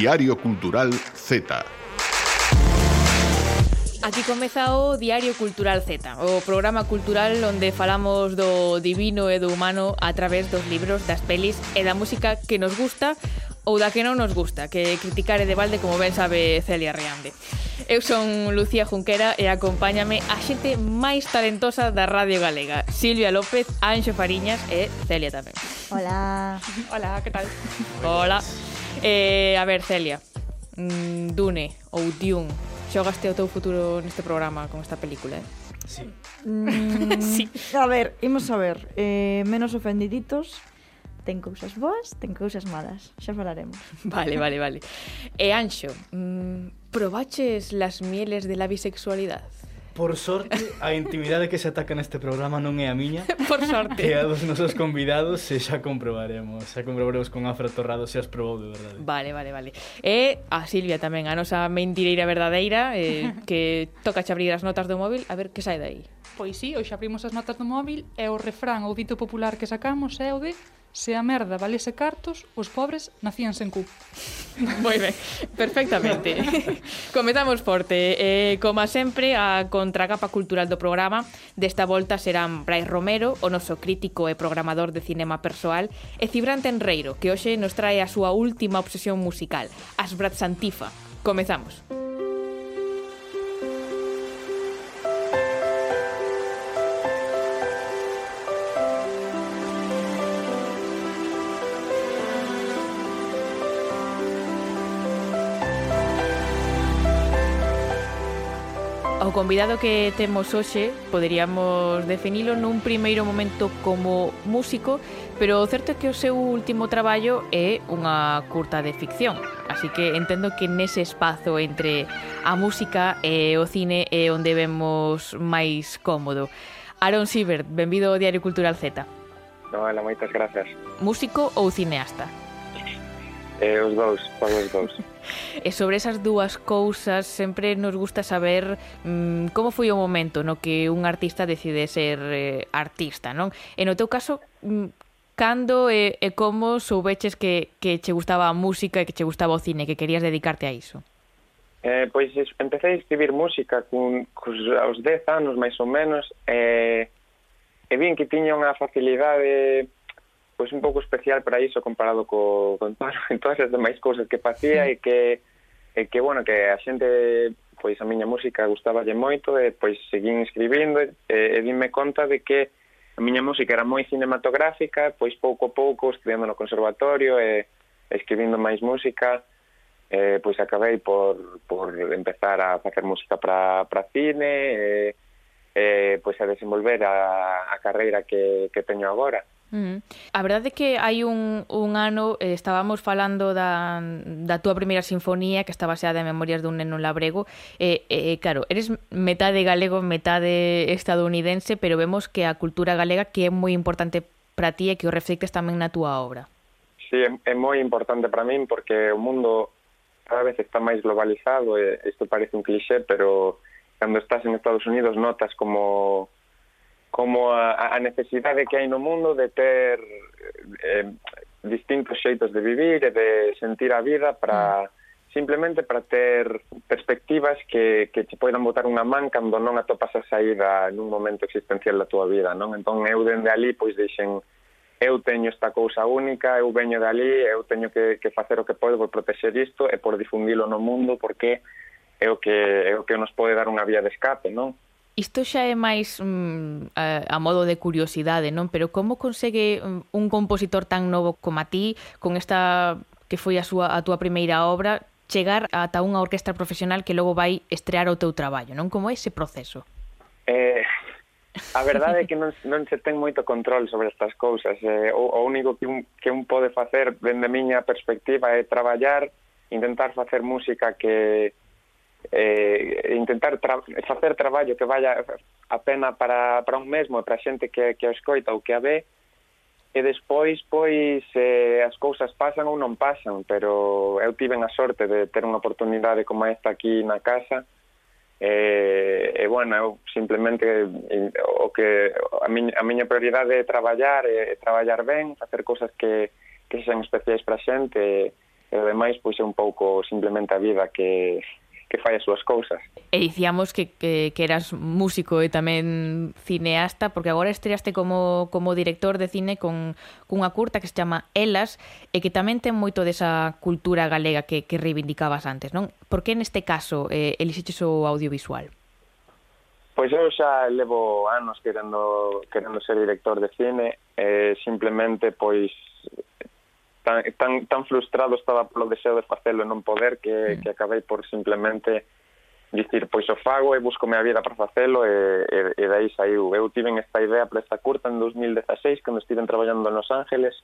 Diario Cultural Z. Aquí comeza o Diario Cultural Z, o programa cultural onde falamos do divino e do humano a través dos libros, das pelis e da música que nos gusta ou da que non nos gusta, que criticar é de balde como ben sabe Celia Reande. Eu son Lucía Junquera e acompáñame a xente máis talentosa da Radio Galega, Silvia López, Anxo Fariñas e Celia tamén. Hola. Hola, que tal? Hola. Eh, a ver, Celia, mm, Dune ou Dune, xogaste o teu futuro neste programa con esta película, eh? Sí. Mm, sí. A ver, imos a ver, eh, menos ofendiditos, ten cousas boas, ten cousas malas, xa falaremos. Vale, vale, vale. E Anxo, mm, probaches las mieles de la bisexualidade? Por sorte, a intimidade que se ataca neste programa non é a miña. Por sorte. É a dos nosos convidados e xa comprobaremos. Xa comprobaremos con Afra Torrado se as probou de verdade. Vale, vale, vale. E a Silvia tamén, a nosa mentireira verdadeira, eh, que toca xa abrir as notas do móvil a ver que sai dai. Pois sí, hoxe abrimos as notas do móvil e o refrán ou dito popular que sacamos é o de Se a merda valese cartos, os pobres nacían sen cu. Moi ben, perfectamente. Comezamos forte. Eh, como sempre, a contracapa cultural do programa desta volta serán Brais Romero, o noso crítico e programador de cinema persoal, e Cibran Tenreiro, que hoxe nos trae a súa última obsesión musical, as Brats Santifa. Comezamos. Comezamos. O convidado que temos hoxe poderíamos definilo nun primeiro momento como músico, pero o certo é que o seu último traballo é unha curta de ficción. Así que entendo que nese espazo entre a música e o cine é onde vemos máis cómodo. Aaron Siebert, benvido ao Diario Cultural Z. Noela, moitas grazas. Músico ou cineasta? Eh, os dous, van os dous. E sobre esas dúas cousas sempre nos gusta saber mm, como foi o momento no que un artista decide ser eh, artista, non? E no teu caso, mm, cando e, e como soubeches que, que che gustaba a música e que che gustaba o cine, que querías dedicarte a iso? Eh, pois empecé a escribir música cun, cus, aos 10 anos, máis ou menos, eh, e vin que tiña unha facilidade pois un pouco especial para iso comparado co, con todas, todas as demais cousas que facía e que e que bueno, que a xente pois a miña música gustaballe moito e pois seguín escribindo e, e, dime conta de que a miña música era moi cinematográfica, pois pouco a pouco estudiando no conservatorio e escribindo máis música eh, pois acabei por, por empezar a facer música para cine e eh, eh, pois a desenvolver a, a carreira que, que teño agora. Mm. A verdade é que hai un, un ano eh, estábamos falando da, da túa primeira sinfonía que está baseada en Memorias dun neno labrego e, eh, eh, claro, eres metade galego, metade estadounidense pero vemos que a cultura galega que é moi importante para ti e que o reflectes tamén na túa obra Sí, é, é moi importante para min porque o mundo cada vez está máis globalizado e isto parece un cliché pero cando estás en Estados Unidos notas como como a, a necesidade que hai no mundo de ter eh, distintos xeitos de vivir e de sentir a vida para mm. simplemente para ter perspectivas que, que te poidan botar unha man cando non atopas a saída nun momento existencial da túa vida, non? Entón eu dende ali pois deixen eu teño esta cousa única, eu veño de ali, eu teño que, que facer o que podo por proteger isto e por difundilo no mundo porque é o que, é o que nos pode dar unha vía de escape, non? Isto xa é máis mm, a, a modo de curiosidade, non? Pero como consegue mm, un compositor tan novo como a ti, con esta que foi a súa a túa primeira obra, chegar ata unha orquestra profesional que logo vai estrear o teu traballo, non? Como é ese proceso? Eh, a verdade é que non, non se ten moito control sobre estas cousas. Eh, o, o único que un, que un pode facer, dende a miña perspectiva, é traballar, intentar facer música que, eh, intentar tra facer traballo que vaya a pena para, para un mesmo e para a xente que, que o escoita ou que a ve, e despois, pois, eh, as cousas pasan ou non pasan, pero eu tiven a sorte de ter unha oportunidade como esta aquí na casa, e, e bueno, eu simplemente o que a miña, a miña prioridade é traballar, é traballar ben, facer cousas que, que sean especiais para a xente, e, e demais, pois, é un pouco simplemente a vida que, que fai as súas cousas. E dicíamos que, que, que eras músico e tamén cineasta, porque agora estreaste como, como director de cine con cunha curta que se chama Elas, e que tamén ten moito desa cultura galega que, que reivindicabas antes, non? Por que neste caso eh, elixiches o audiovisual? Pois eu xa levo anos querendo, querendo ser director de cine, eh, simplemente pois tan, tan, tan frustrado estaba polo deseo de facelo e non poder que, mm. que acabei por simplemente dicir, pois o fago e buscome a vida para facelo e, e, e dai saiu. Eu tiven esta idea para esta curta en 2016, cando estiven traballando Los Ángeles,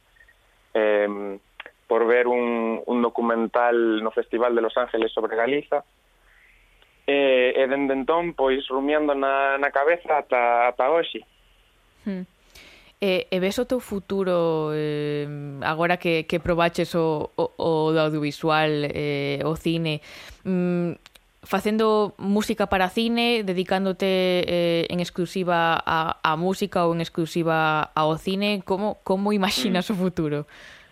eh, por ver un, un documental no Festival de Los Ángeles sobre Galiza, e, e dende entón, pois, rumiando na, na cabeza ata, ata hoxe. Hmm. E, e ves o teu futuro eh, agora que, que probaches o, o, o audiovisual, eh, o cine, mm, facendo música para cine, dedicándote eh, en exclusiva a, a música ou en exclusiva ao cine, como como imaginas mm. o futuro?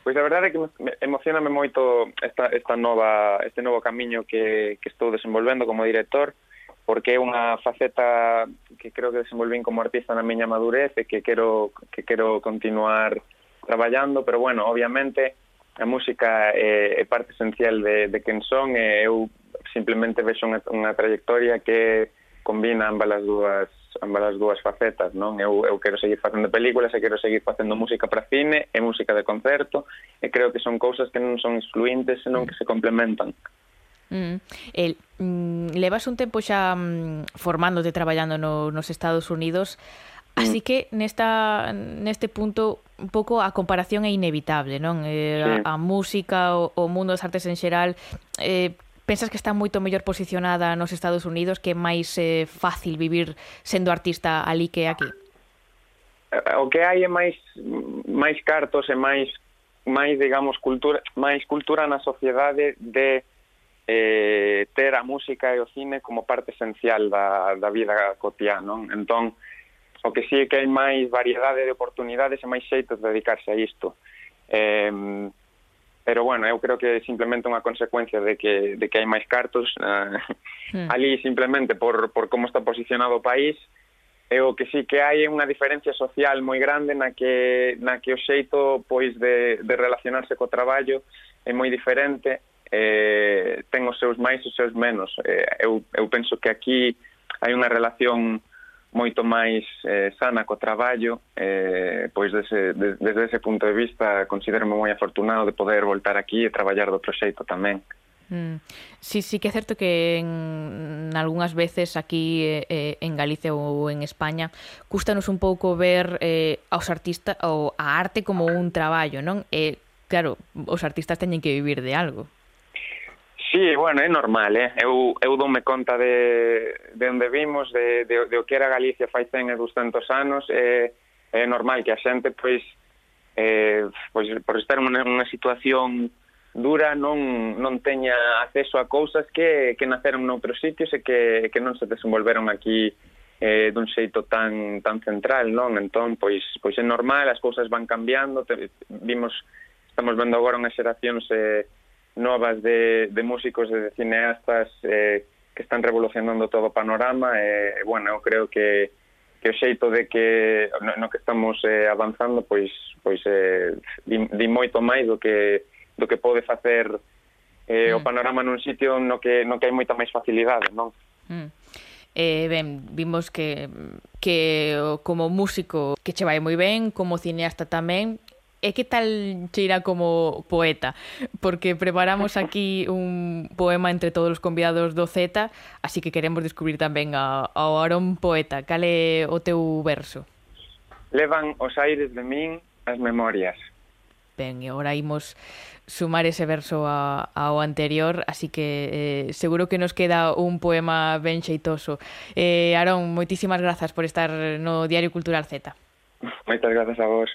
Pois a verdade é que emocioname moito esta, esta nova, este novo camiño que, que estou desenvolvendo como director, porque é unha faceta que creo que desenvolvín como artista na miña madurez e que quero que quero continuar traballando, pero bueno, obviamente a música é, é parte esencial de, de quen son e eu simplemente vexo unha, unha trayectoria que combina ambas as dúas ambas as dúas facetas, non? Eu, eu quero seguir facendo películas e quero seguir facendo música para cine e música de concerto e creo que son cousas que non son excluintes, senón que se complementan. Mm. El, mm, levas un tempo xa mm, formándote traballando no, nos Estados Unidos, así que nesta neste punto un pouco a comparación é inevitable, non? Eh, sí. a, a música, o, o mundo das artes en xeral, eh, pensas que está moito mellor posicionada nos Estados Unidos que é máis eh, fácil vivir sendo artista ali que aquí? Eh, o que hai é máis máis cartos e máis máis digamos cultura, máis cultura na sociedade de eh, ter a música e o cine como parte esencial da, da vida cotiá, non? Entón, o que sí que hai máis variedade de oportunidades e máis xeitos de dedicarse a isto. Eh, pero bueno, eu creo que é simplemente unha consecuencia de que, de que hai máis cartos. Eh, mm. Ali simplemente por, por como está posicionado o país, e o que sí que hai é unha diferencia social moi grande na que, na que o xeito pois de, de relacionarse co traballo é moi diferente eh, ten os seus máis e os seus menos. Eh, eu, eu penso que aquí hai unha relación moito máis eh, sana co traballo, eh, pois dese, de, desde ese punto de vista considero moi afortunado de poder voltar aquí e traballar do proxecto tamén. Mm. Sí, sí que é certo que en, en algunhas veces aquí eh, eh, en Galicia ou en España custanos un pouco ver eh, aos artistas ou a arte como un traballo, non? E claro, os artistas teñen que vivir de algo. Sí, bueno, é normal, eh? eu, eu doume conta de, de onde vimos, de, de, de o que era Galicia fai 100 e 200 anos, eh é normal que a xente, pois, eh, pois por estar en unha situación dura non, non teña acceso a cousas que, que naceron noutros sitios e que, que non se desenvolveron aquí eh, dun xeito tan, tan central, non? Entón, pois, pois é normal, as cousas van cambiando, te, vimos, estamos vendo agora unhas xeracións eh, novas de, de músicos e de cineastas eh, que están revolucionando todo o panorama e, eh, bueno, eu creo que que o xeito de que no, no que estamos eh, avanzando pois pois eh, di, di moito máis do que do que pode facer eh, mm. o panorama nun sitio no que no que hai moita máis facilidade, non? Mm. Eh, ben, vimos que que como músico que che vai moi ben, como cineasta tamén, e que tal cheira como poeta? Porque preparamos aquí un poema entre todos os convidados do Z, así que queremos descubrir tamén a, ao Aarón poeta. Cale o teu verso? Levan os aires de min as memorias. Ben, e agora imos sumar ese verso a, ao anterior, así que eh, seguro que nos queda un poema ben xeitoso. Eh, Aarón, moitísimas grazas por estar no Diario Cultural Z. Moitas grazas a vos.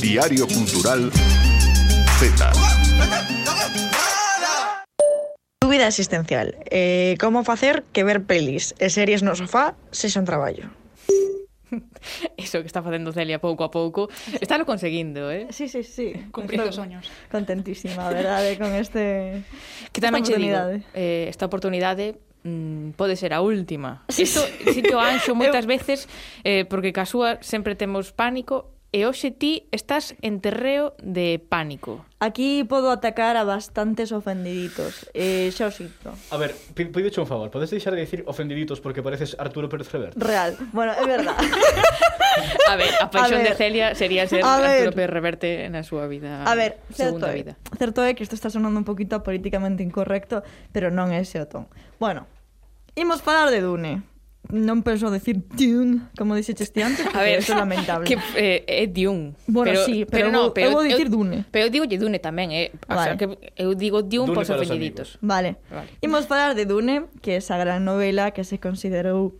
Diario Cultural Z. Dúbida existencial. Eh, como facer que ver pelis e series no sofá sexan traballo? Eso que está facendo Celia pouco a pouco Está lo conseguindo, eh? Sí, sí, sí Cumprindo os soños Contentísima, a verdade, con este Que tamén che digo eh, Esta oportunidade mm, pode ser a última. Sí. Isto sí anxo moitas veces eh, porque casúa sempre temos pánico e hoxe ti estás en terreo de pánico. Aquí podo atacar a bastantes ofendiditos. Eh, xa o sinto. A ver, pido un favor, podes deixar de dicir ofendiditos porque pareces Arturo Pérez Reverte? Real. Bueno, é verdad. a ver, a paixón a ver. de Celia sería ser a Arturo. Pérez Reverte na súa vida. A ver, certo é, vida. certo é que isto está sonando un poquito políticamente incorrecto, pero non é ese o ton. Bueno, imos falar de Dune non penso decir Dune, como dixeches ti antes, a ver, é lamentable. Que eh, é Dune. Bueno, pero, sí, pero, pero, no, pero eu vou dicir Dune. Pero eu digo Dune tamén, eh. O vale. sea, que eu digo Dune, Dune por ofendiditos. Vale. vale. Imos falar de Dune, que é esa gran novela que se considerou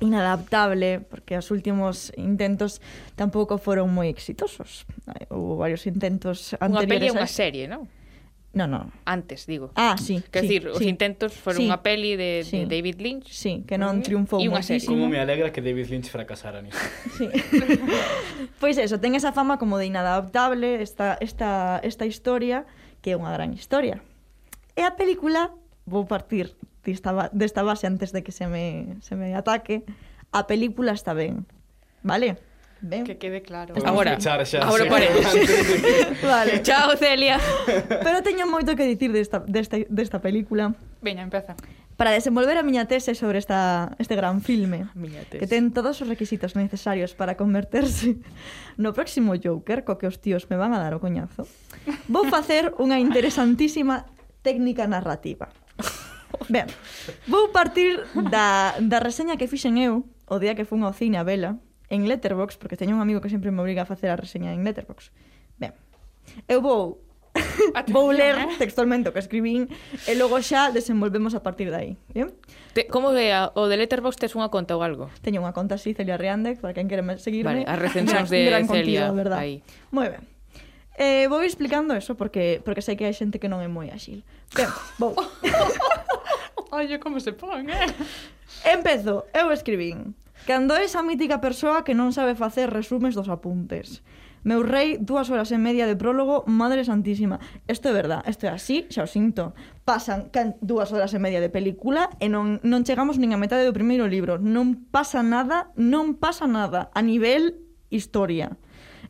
inadaptable porque os últimos intentos tampouco foron moi exitosos. Houve varios intentos anteriores. Unha peli é unha serie, non? No, no. Antes, digo. Ah, sí. Quer sí, decir, sí, os intentos foron sí, unha peli de, sí, de David Lynch. Sí, que non triunfou e moitísimo. Como me alegra que David Lynch fracasara nisto. Sí. pois pues eso, ten esa fama como de inadaptable esta, esta, esta historia, que é unha gran historia. E a película, vou partir desta, desta base antes de que se me, se me ataque, a película está ben, vale? Ben. Que quede claro. Podemos agora, xa, agora sí. paredes. vale. Chao, Celia. Pero teño moito que dicir desta, desta, desta película. Veña, empeza. Para desenvolver a miña tese sobre esta, este gran filme, miña tese. que ten todos os requisitos necesarios para converterse no próximo Joker, co que os tíos me van a dar o coñazo, vou facer unha interesantísima técnica narrativa. Ben, vou partir da, da reseña que fixen eu o día que fun ao cine a vela en Letterbox porque teño un amigo que sempre me obriga a facer a reseña en Letterbox. Ben, eu vou Atención, vou ler eh? textualmente o que escribín e logo xa desenvolvemos a partir de aí. Bien? Te, como que a, o de Letterboxd tes unha conta ou algo? Teño unha conta así, Celia Riandec, para quen quere seguirme. Vale, as recensións de gran Celia. Contigo, verdad. Aí. Moi ben. Eh, vou explicando eso porque porque sei que hai xente que non é moi axil. Ben, vou. Oye, como se pon, eh? Empezo. Eu escribín. Cando esa mítica persoa que non sabe facer resumes dos apuntes. Meu rei, dúas horas e media de prólogo, madre santísima. Isto é verdad, isto é así, xa o sinto. Pasan can, dúas horas e media de película e non, non chegamos nin a metade do primeiro libro. Non pasa nada, non pasa nada a nivel historia.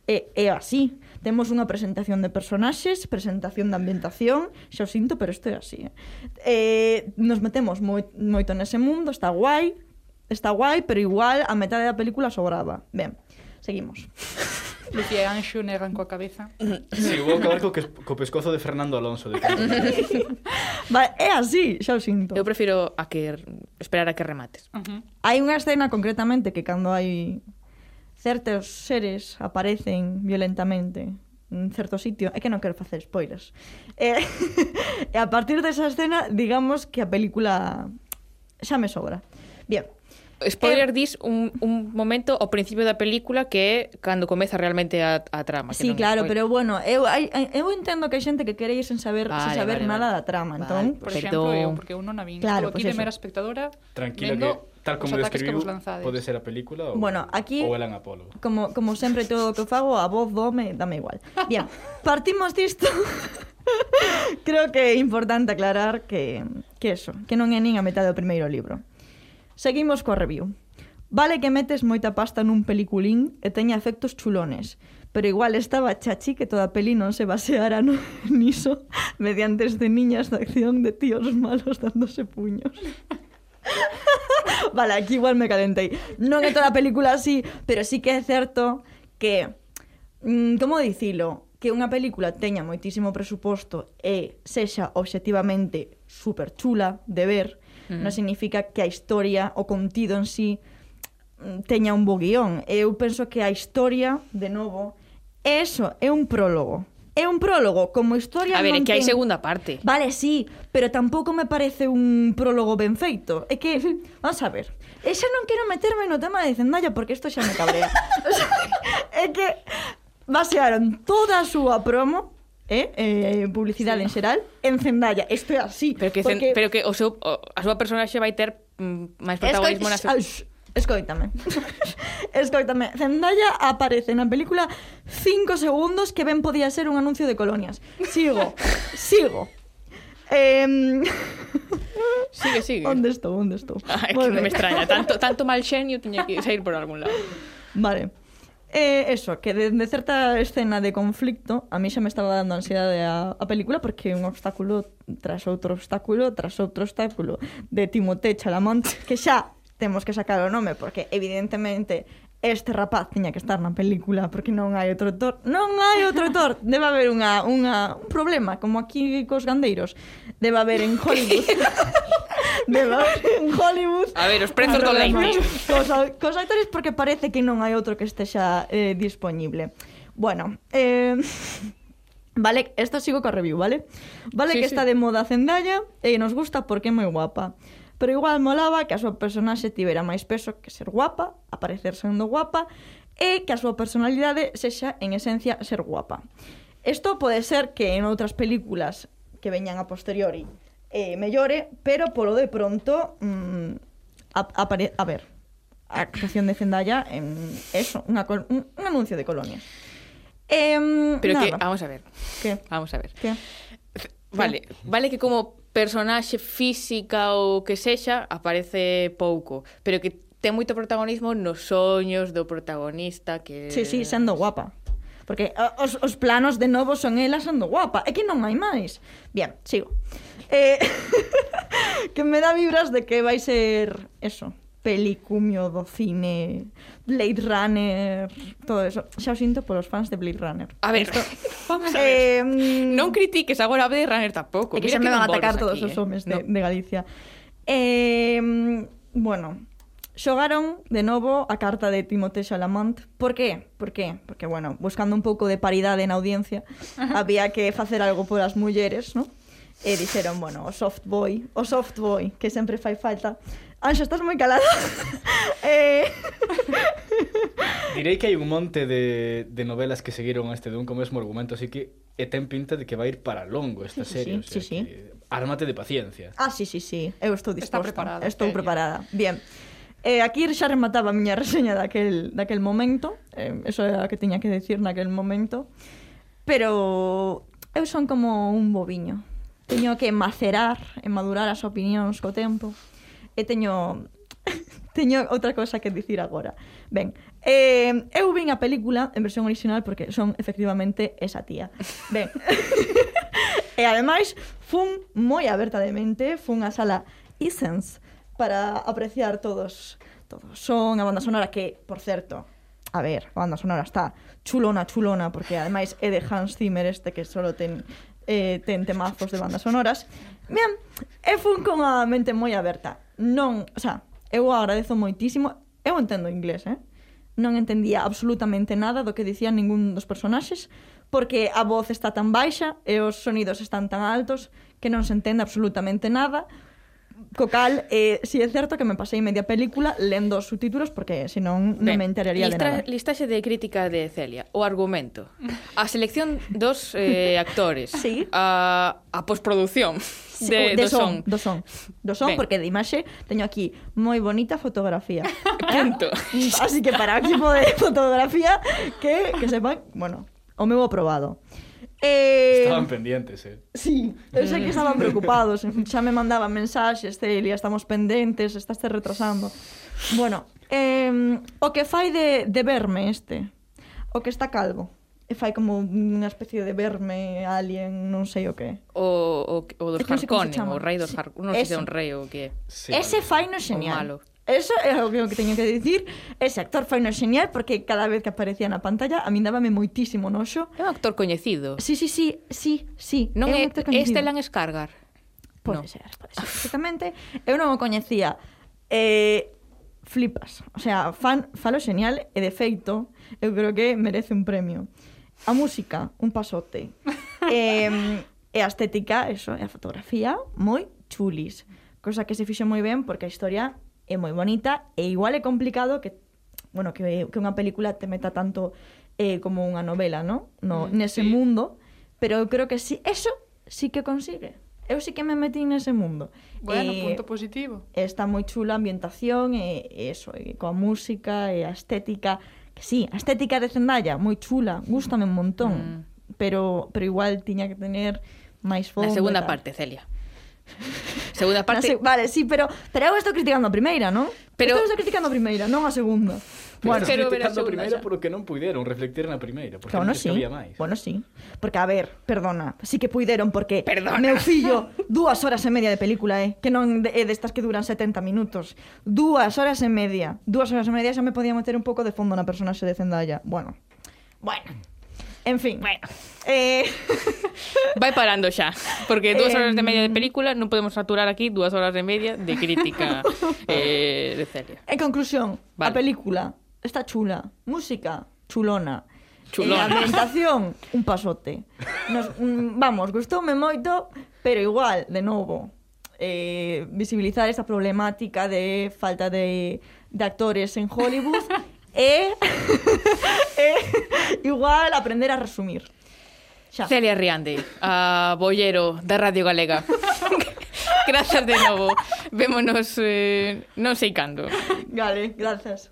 E, é así. Temos unha presentación de personaxes, presentación de ambientación, xa o sinto, pero isto é así. Eh? E, nos metemos moi, moito nese mundo, está guai, está guai, pero igual a metade da película sobraba. Ben, seguimos. Lucía Anxo negan coa cabeza. Si, sí, vou acabar co, que, co pescozo de Fernando Alonso. De vale, é así, xa o sinto. Eu prefiro a que esperar a que remates. Uh -huh. Hai unha escena concretamente que cando hai certos seres aparecen violentamente en certo sitio, é que non quero facer spoilers. E, eh, e a partir desa escena, digamos que a película xa me sobra. Bien, Spoiler dis un, un momento ao principio da película que é cando comeza realmente a, a trama. Que sí, non claro, pero bueno, eu, hai, eu entendo que hai xente que quere ir sen saber, vale, sen saber vale, nada vale. da trama, vale, entón... Por exemplo, eu, porque eu non a vin, claro, aquí pues de mera espectadora, Tranquila vendo... que Tal como describiu, pode ser a película ou, bueno, aquí, ou Elan Apolo. Como, como sempre todo o que fago, a voz do home dame igual. Bien, partimos disto. Creo que é importante aclarar que, que eso, que non é nin a metade do primeiro libro. Seguimos coa review. Vale que metes moita pasta nun peliculín e teña efectos chulones, pero igual estaba chachi que toda a peli non se baseara no, niso mediante de niñas de acción de tíos malos dándose puños. vale, aquí igual me calentei. Non é toda a película así, pero sí que é certo que... Mm, como dicilo? Que unha película teña moitísimo presuposto e sexa obxectivamente super chula de ver, mm. non significa que a historia, o contido en sí, mm, teña un bo guión. Eu penso que a historia, de novo, é eso, é un prólogo. É un prólogo, como historia... A ver, é que ten... hai segunda parte. Vale, sí, pero tampouco me parece un prólogo ben feito. É que, vamos a ver, e xa non quero meterme no tema de Zendaya porque isto xa me cabrea. o sea, é que basearon toda a súa promo eh, eh, publicidade sí. en xeral en Zendaya, isto é así pero que, porque... Pero que o seu, o, a súa personaxe vai ter mm, máis protagonismo na. Escoítame. Escoítame. Zendaya aparece na película 5 segundos que ben podía ser un anuncio de colonias. Sigo. sigo. Eh... Sigue, sigue. Onde estou, onde estou? Ah, que non me extraña. Tanto, tanto mal xenio tiña que sair por algún lado. Vale eh, eso, que de, de certa escena de conflicto a mí xa me estaba dando ansiedade a, a película porque un obstáculo tras outro obstáculo tras outro obstáculo de Timothée Chalamont que xa temos que sacar o nome porque evidentemente este rapaz tiña que estar na película porque non hai outro actor non hai outro actor Debe haber unha, unha, un problema como aquí cos gandeiros. Debe haber en Hollywood de en Hollywood. A ver, os prezos do leite. Cos, cos actores porque parece que non hai outro que estexa eh, disponible. Bueno, eh, Vale, esto sigo co review, vale? Vale sí, que sí. está de moda Zendaya e nos gusta porque é moi guapa. Pero igual molaba que a súa personaxe tivera máis peso que ser guapa, aparecer sendo guapa, e que a súa personalidade sexa en esencia ser guapa. Isto pode ser que en outras películas que veñan a posteriori eh, mellore, pero polo de pronto, mm, a, apare, a ver, a actuación de Zendaya en eso, unha, un, un anuncio de colonia. Eh, pero nada. que, vamos a ver. Que? Vamos a ver. Que? Vale, ¿Qué? vale que como personaxe física ou que sexa aparece pouco, pero que ten moito protagonismo nos soños do protagonista que Sí, sí, sendo guapa. Porque os, os planos de novo son ela sendo guapa. É que non hai máis. Bien, sigo. Eh, que me dá vibras de que vai ser eso, pelicumio do cine, Blade Runner, todo eso. Xa o sinto polos fans de Blade Runner. A ver, Esto, vamos a ver. Eh, non critiques agora a Blade Runner tampouco. É que Mira xa me van a atacar todos aquí, os eh. homes eh? de, no. de Galicia. Eh, bueno, xogaron de novo a carta de Timothée Chalamont. Por qué? Por qué? Porque, bueno, buscando un pouco de paridade na audiencia, había que facer algo por as mulleres, ¿no? E dixeron, bueno, o soft boy, o soft boy, que sempre fai falta. Anxo, estás moi calada. eh... Direi que hai un monte de, de novelas que seguiron este dun como mesmo argumento, así que e ten pinta de que vai ir para longo esta sí, serie. Sí, o sea, sí, sí. Ármate de paciencia. Ah, sí, sí, sí. Eu estou disposta. Está preparada. Estou teña. preparada. Bien. E aquí xa remataba a miña reseña daquel, daquel momento. Eh, eso era o que tiña que decir naquel momento. Pero eu son como un boviño. Teño que macerar e madurar as opinións co tempo. E teño teño outra cosa que dicir agora. Ben, eh, eu vin a película en versión original porque son efectivamente esa tía. Ben, e ademais fun moi abertamente, fun a sala Essence para apreciar todos todos son, a banda sonora que, por certo, a ver, a banda sonora está chulona, chulona, porque ademais é de Hans Zimmer este que solo ten eh, ten temazos de bandas sonoras. Bien, e fun con a mente moi aberta. Non, o sea, eu agradezo moitísimo. Eu entendo inglés, eh? Non entendía absolutamente nada do que dicían ningún dos personaxes, porque a voz está tan baixa e os sonidos están tan altos que non se entende absolutamente nada. Co cal, eh, si é certo que me pasei media película lendo os subtítulos porque senón non ben, me enteraría listra, de nada. Listaxe de crítica de Celia, o argumento, a selección dos eh, actores, sí. a, a postproducción. sí, de, de do son. son. Do son, do son ben. porque de imaxe teño aquí moi bonita fotografía. Punto. Así que para o equipo de fotografía que, que sepan, bueno, o meu aprobado. probado. Eh... Estaban pendientes, eh? Sí, eu sei que estaban preocupados Xa me mandaban mensaxes, Celia, estamos pendentes, estás te retrasando Bueno, eh, o que fai de, de verme este O que está calvo E fai como unha especie de verme alien, non sei o que. O, o, o dos Harkonnen, o rei dos sí. Harkonnen, non sei se é un rei o que. Sí, Ese fai no genial. O malo. Eso é o que teño que dicir. Ese actor foi no xeñal porque cada vez que aparecía na pantalla a min dábame moitísimo noxo. É un actor coñecido. Sí, sí, sí, sí, sí. Non é, é lan Escargar. Pode no. ser, pode ser. Exactamente. Eu non o coñecía. Eh, flipas. O sea, fan, falo xeñal e de feito, eu creo que merece un premio. A música, un pasote. eh, e a estética, eso, e a fotografía, moi chulis. Cosa que se fixo moi ben porque a historia é moi bonita e igual é complicado que bueno, que, que unha película te meta tanto eh, como unha novela, ¿no? no mm, nese sí. mundo, pero eu creo que sí, eso sí que consigue. Eu sí que me metí nese mundo. Bueno, eh, punto positivo. Está moi chula a ambientación e, e eso, e coa música e a estética, que sí, a estética de Zendaya, moi chula, gustame un montón, mm. pero pero igual tiña que tener máis fondo. Na segunda parte, Celia. Segunda parte... Se... Vale, sí, pero, pero eu estou criticando a primeira, non? Pero... Estou criticando a primeira, non a segunda. Pero bueno, quero ver a segunda. primeira porque non puideron reflectir na primeira, porque claro, non sí. había máis. Bueno, sí. Porque, a ver, perdona, sí que puideron porque perdona. meu fillo, dúas horas e media de película, eh, que non é eh, destas que duran 70 minutos. Dúas horas e media. Dúas horas e media xa me podía meter un pouco de fondo na personaxe de Zendaya. Bueno, bueno. En fin. Bueno. Eh... Vai parando xa, porque dúas horas de media de película non podemos saturar aquí dúas horas de media de crítica eh, de Celia. En conclusión, vale. a película está chula, música chulona, Chulona. E a ambientación, un pasote. Nos, mm, vamos, gustoume moito, pero igual, de novo, eh, visibilizar esta problemática de falta de, de actores en Hollywood e, e igual aprender a resumir. Celia Riande, a bollero da Radio Galega. Grazas de novo. Vémonos eh, non sei cando. Vale, grazas.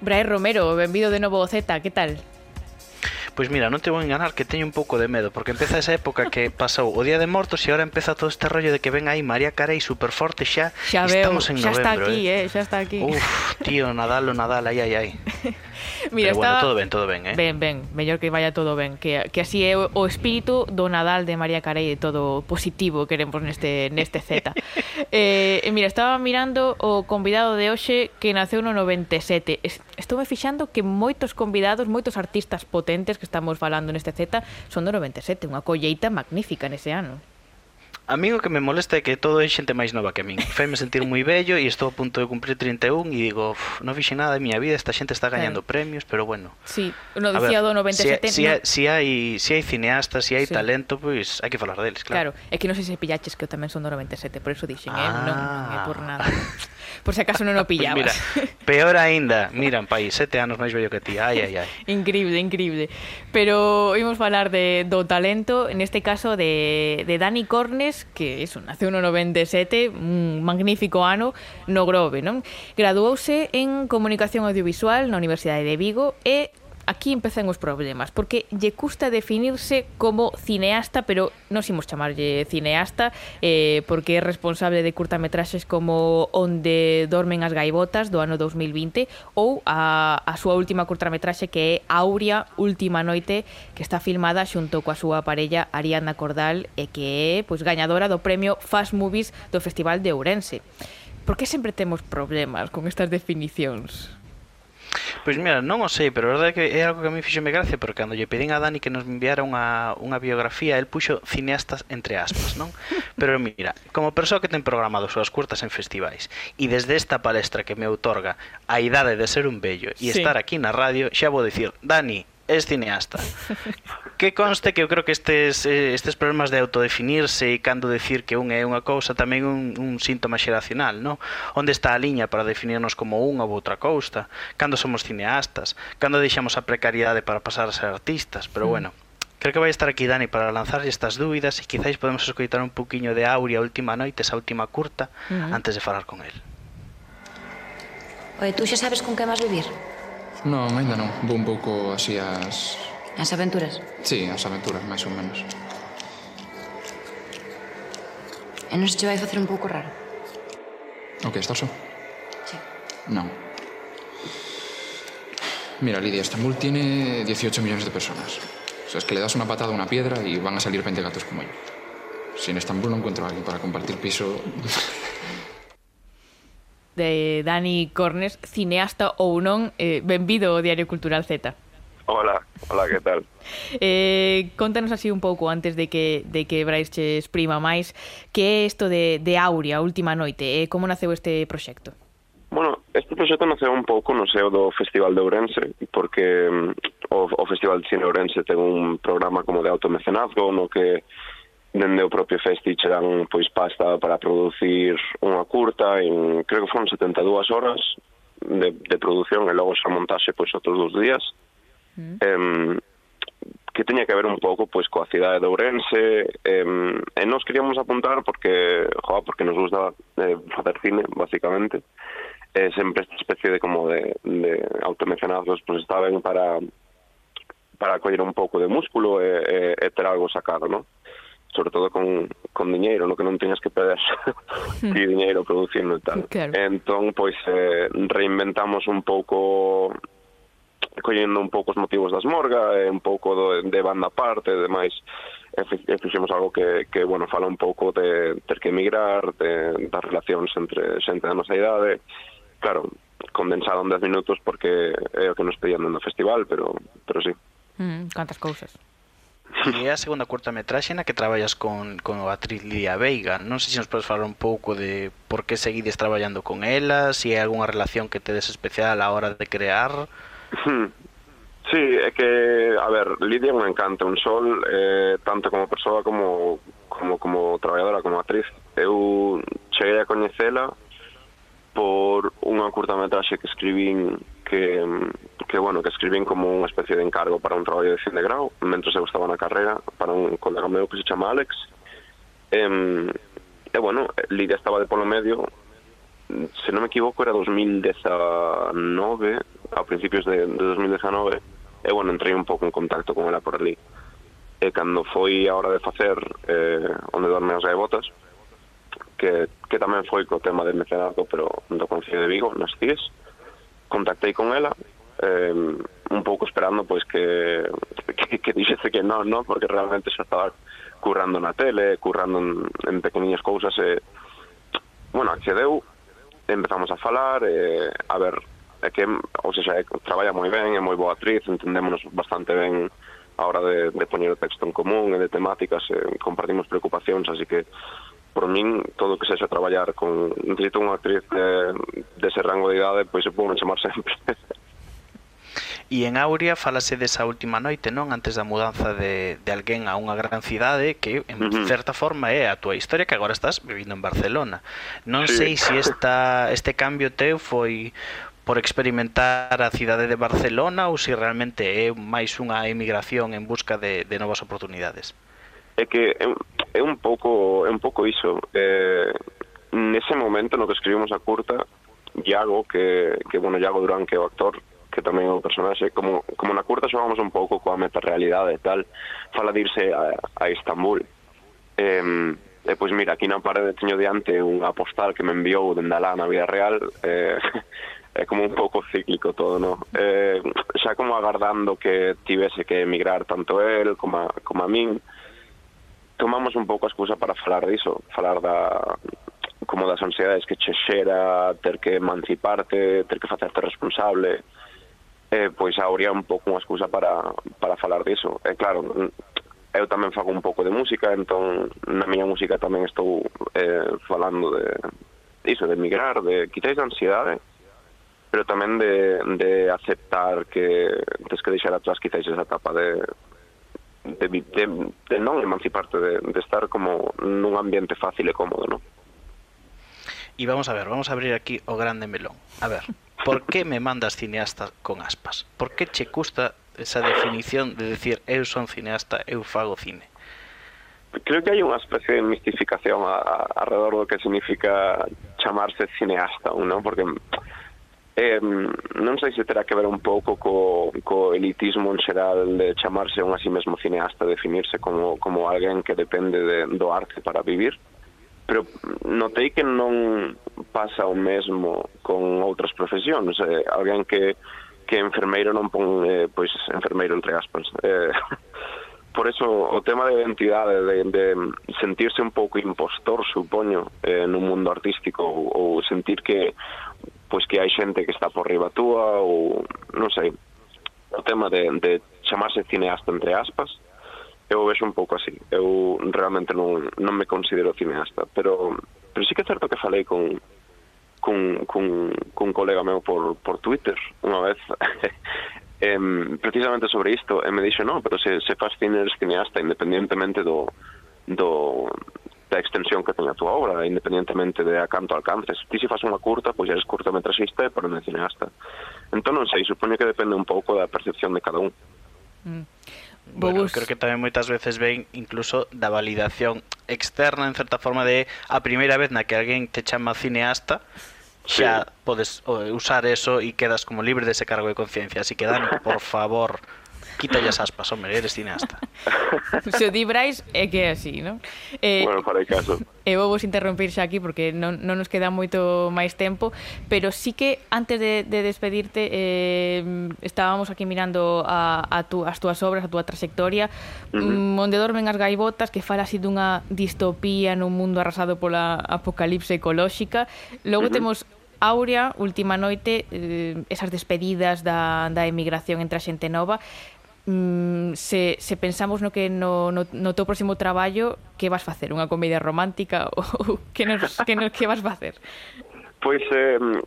Brai Romero, benvido de novo ao Z, que tal? Pois mira, non te vou enganar que teño un pouco de medo Porque empeza esa época que pasou o Día de Mortos E agora empeza todo este rollo de que ven aí María Carey super forte xa Xa veo, estamos en xa novembro, está aquí, eh? eh? xa está aquí Uf, tío, Nadal, o Nadal, ai, ai, ai Mira, Pero estaba... bueno, todo ben, todo ben, eh? Ben, ben, mellor que vaya todo ben Que, que así é o, o espírito do Nadal de María Carey E todo positivo que queremos neste, neste Z eh, Mira, estaba mirando o convidado de hoxe Que naceu no 97 Estou me fixando que moitos convidados, moitos artistas potentes que que estamos falando neste Z son do 97, unha colleita magnífica nese ano. A mí o que me molesta é que todo é xente máis nova que a min. Faime sentir moi bello e estou a punto de cumprir 31 e digo, non fixe nada de miña vida, esta xente está gañando claro. premios, pero bueno. Sí, no dicía do 97. Si, si, no... si, hai, si hai cineastas, si hai sí. talento, pois pues, hai que falar deles, claro. Claro, é que non sei se pillaches que eu tamén son do 97, por iso dixen, ah. eh? non, non é por nada. Ah. Por se acaso non o pillabas. Pues mira, peor aínda, mira, un país, sete anos máis vello que ti, ai, ai, ai. Increíble, increíble. Pero imos falar de, do talento, neste caso de, de Dani Cornes, Londres, que iso, naceu no 97, un magnífico ano no Grove, non? Graduouse en Comunicación Audiovisual na Universidade de Vigo e aquí empezan os problemas, porque lle custa definirse como cineasta, pero nos imos chamarlle cineasta, eh, porque é responsable de curtametraxes como Onde dormen as gaivotas, do ano 2020, ou a, a súa última curtametraxe que é Aurea, Última noite, que está filmada xunto coa súa parella Ariana Cordal e que é pois, gañadora do premio Fast Movies do Festival de Ourense. Por que sempre temos problemas con estas definicións? Pois mira, non o sei, pero a verdade é que é algo que a mí fixome gracia porque cando lle pedín a Dani que nos enviara unha, unha biografía, el puxo cineastas entre aspas, non? Pero mira, como persoa que ten programado súas curtas en festivais e desde esta palestra que me outorga a idade de ser un vello e sí. estar aquí na radio, xa vou dicir, Dani, es cineasta. Que conste que eu creo que estes, eh, estes problemas de autodefinirse e cando decir que un é unha cousa tamén un, un síntoma xeracional, non? Onde está a liña para definirnos como unha ou outra cousa? Cando somos cineastas? Cando deixamos a precariedade para pasar a ser artistas? Pero mm. bueno, Creo que vai estar aquí Dani para lanzar estas dúbidas e quizáis podemos escoitar un poquinho de Aurea última noite, esa última curta, uh -huh. antes de falar con el. Oye, tú xa sabes con que vas vivir? Non, aínda non. Vou un pouco así as... As aventuras. Sí, as aventuras, máis ou menos. E non se che vai facer un pouco raro? O que, estás só? Sí. Non. Mira, Lidia, Estambul tiene 18 millones de personas. O sea, es que le das una patada a una piedra y van a salir 20 gatos como yo. Si en Estambul no encuentro a alguien para compartir piso... de Dani Cornes, cineasta ou non, eh, benvido ao Diario Cultural Z. Hola, hola, que tal? Eh, contanos así un pouco antes de que, de que Brais che exprima máis que é isto de, de Aurea, Última Noite, e eh, como naceu este proxecto? Bueno, este proxecto naceu un pouco no seo do Festival de Ourense, porque mm, o, o Festival de Cine Ourense ten un programa como de automecenazgo no que dende o propio Festi che dan pois pasta para producir unha curta en creo que foron 72 horas de, de produción e logo xa montaxe pois outros dos días mm. eh, que teña que ver un pouco pois coa cidade de Ourense eh, e nos queríamos apuntar porque jo, porque nos gusta eh, facer cine basicamente eh, sempre esta especie de como de, de automecenazos pois está ben para para coller un pouco de músculo e, e, e ter algo sacado, non? sobre todo con, con diñeiro, no que non tiñas que perder ti diñeiro producindo e tal. Claro. Entón, pois, eh, reinventamos un pouco collendo un pouco os motivos das Morga, e un pouco do, de banda parte e demais, e fixemos algo que, que bueno, fala un pouco de ter que emigrar, de, das relacións entre xente da nosa idade, claro, condensado en 10 minutos porque é o que nos pedían no festival, pero, pero sí. Mm, cantas cousas. E a segunda curtametraxe na que traballas con, con a actriz Lidia Veiga. Non sei se nos podes falar un pouco de por que seguides traballando con ela Se hai algunha relación que tedes especial a hora de crear. Sí, é que, a ver, Lidia me encanta un sol eh, Tanto como persoa como, como, como traballadora, como actriz. Eu cheguei a coñecela por unha curtametraxe que escribín que, que bueno, que escribín como unha especie de encargo para un traballo de fin de grau, mentre eu estaba na carrera, para un colega meu que se chama Alex. E, e bueno, Lidia estaba de polo medio, se non me equivoco era 2019, a principios de, de 2019, e bueno, entrei un pouco en contacto con ela por ali. E cando foi a hora de facer eh, onde dorme as gaebotas, que, que tamén foi co tema de mecenazgo, pero do Concello de Vigo, nas CIES, contactei con ela eh, un pouco esperando pois que, que, que dixese que non, no, porque realmente xa estaba currando na tele, currando en, en pequeniñas cousas e, eh, bueno, accedeu empezamos a falar eh, a ver, é que ou seja, é, traballa moi ben, é moi boa actriz entendémonos bastante ben a hora de, de poñer o texto en común e de temáticas eh, compartimos preocupacións, así que por min todo o que sexa traballar con necesito unha actriz de, de ese rango de idade, pois se pode chamar sempre. E en Aurea falase desa última noite, non? Antes da mudanza de, de alguén a unha gran cidade que, en uh -huh. certa forma, é a túa historia que agora estás vivindo en Barcelona. Non sí. sei se si esta, este cambio teu foi por experimentar a cidade de Barcelona ou se realmente é máis unha emigración en busca de, de novas oportunidades é que é, é un pouco é un pouco iso. Eh, nese momento no que escribimos a curta, Iago, que, que bueno, Iago Durán, que é o actor, que tamén é o personaxe, como, como na curta xogamos un pouco coa meta-realidade e tal, fala de irse a, a Istambul. Eh, e pois mira, aquí na parede teño diante unha postal que me enviou dende alá na vida real, eh, é como un pouco cíclico todo, no? Eh, xa como agardando que tivese que emigrar tanto el como a, como a min, tomamos un pouco a excusa para falar diso, falar da como das ansiedades que che xera, ter que emanciparte, ter que facerte responsable, eh, pois habría un pouco unha excusa para, para falar diso. E eh, claro, eu tamén fago un pouco de música, entón na miña música tamén estou eh, falando de iso, de emigrar, de quitáis da ansiedade, pero tamén de, de aceptar que tens que deixar atrás quizáis esa etapa de, de, de, de non emanciparte, de, de estar como nun ambiente fácil e cómodo, non? E vamos a ver, vamos a abrir aquí o grande melón. A ver, por que me mandas cineasta con aspas? Por que che custa esa definición de decir eu son cineasta, eu fago cine? creo que hai unha especie de mistificación a, a, alrededor do que significa chamarse cineasta, non? Porque Eh, non sei se terá que ver un pouco co, co elitismo en xeral de chamarse un a si mesmo cineasta, definirse como, como alguén que depende de, do arte para vivir, pero notei que non pasa o mesmo con outras profesións. Eh, alguén que, que enfermeiro non pon, eh, pois, enfermeiro entre aspas. Eh, por eso o tema de identidade, de, de sentirse un pouco impostor, supoño, eh, nun mundo artístico, ou, ou sentir que pois que hai xente que está por riba túa ou non sei o tema de, de chamarse cineasta entre aspas eu o vexo un pouco así. Eu realmente non, non me considero cineasta pero, pero sí que é certo que falei con cun, cun, cun colega meu por, por Twitter unha vez. Em, precisamente sobre isto e me dixo no, pero se, se faz cine eres cineasta independientemente do, do, da extensión que teña a túa obra, independentemente de a canto alcances. Ti se faz unha curta, pois eres curtametraxista pero non é cineasta. Entón non sei, supoño que depende un pouco da percepción de cada un. Mm. Bueno, Bobus. creo que tamén moitas veces ven incluso da validación externa en certa forma de a primeira vez na que alguén te chama cineasta xa sí. podes usar eso e quedas como libre dese cargo de conciencia así que Dani, por favor Quítalle as aspas, hombre, eres cineasta. Se o di Brais é que é así, non? Eh, bueno, para caso. Eu vou vos interrompir xa aquí porque non, non nos queda moito máis tempo, pero sí que antes de, de despedirte eh, estábamos aquí mirando a, a tu, as túas obras, a túa trayectoria. Uh -huh. Mm, Onde dormen as gaivotas que fala así dunha distopía nun mundo arrasado pola apocalipse ecolóxica. Logo uh -huh. temos Aurea, Última Noite, eh, esas despedidas da, da emigración entre a xente nova mm, se, se pensamos no que no, no, no teu próximo traballo que vas facer? Unha comedia romántica ou que, nos, que, nos, que vas facer? Pois eh, mm,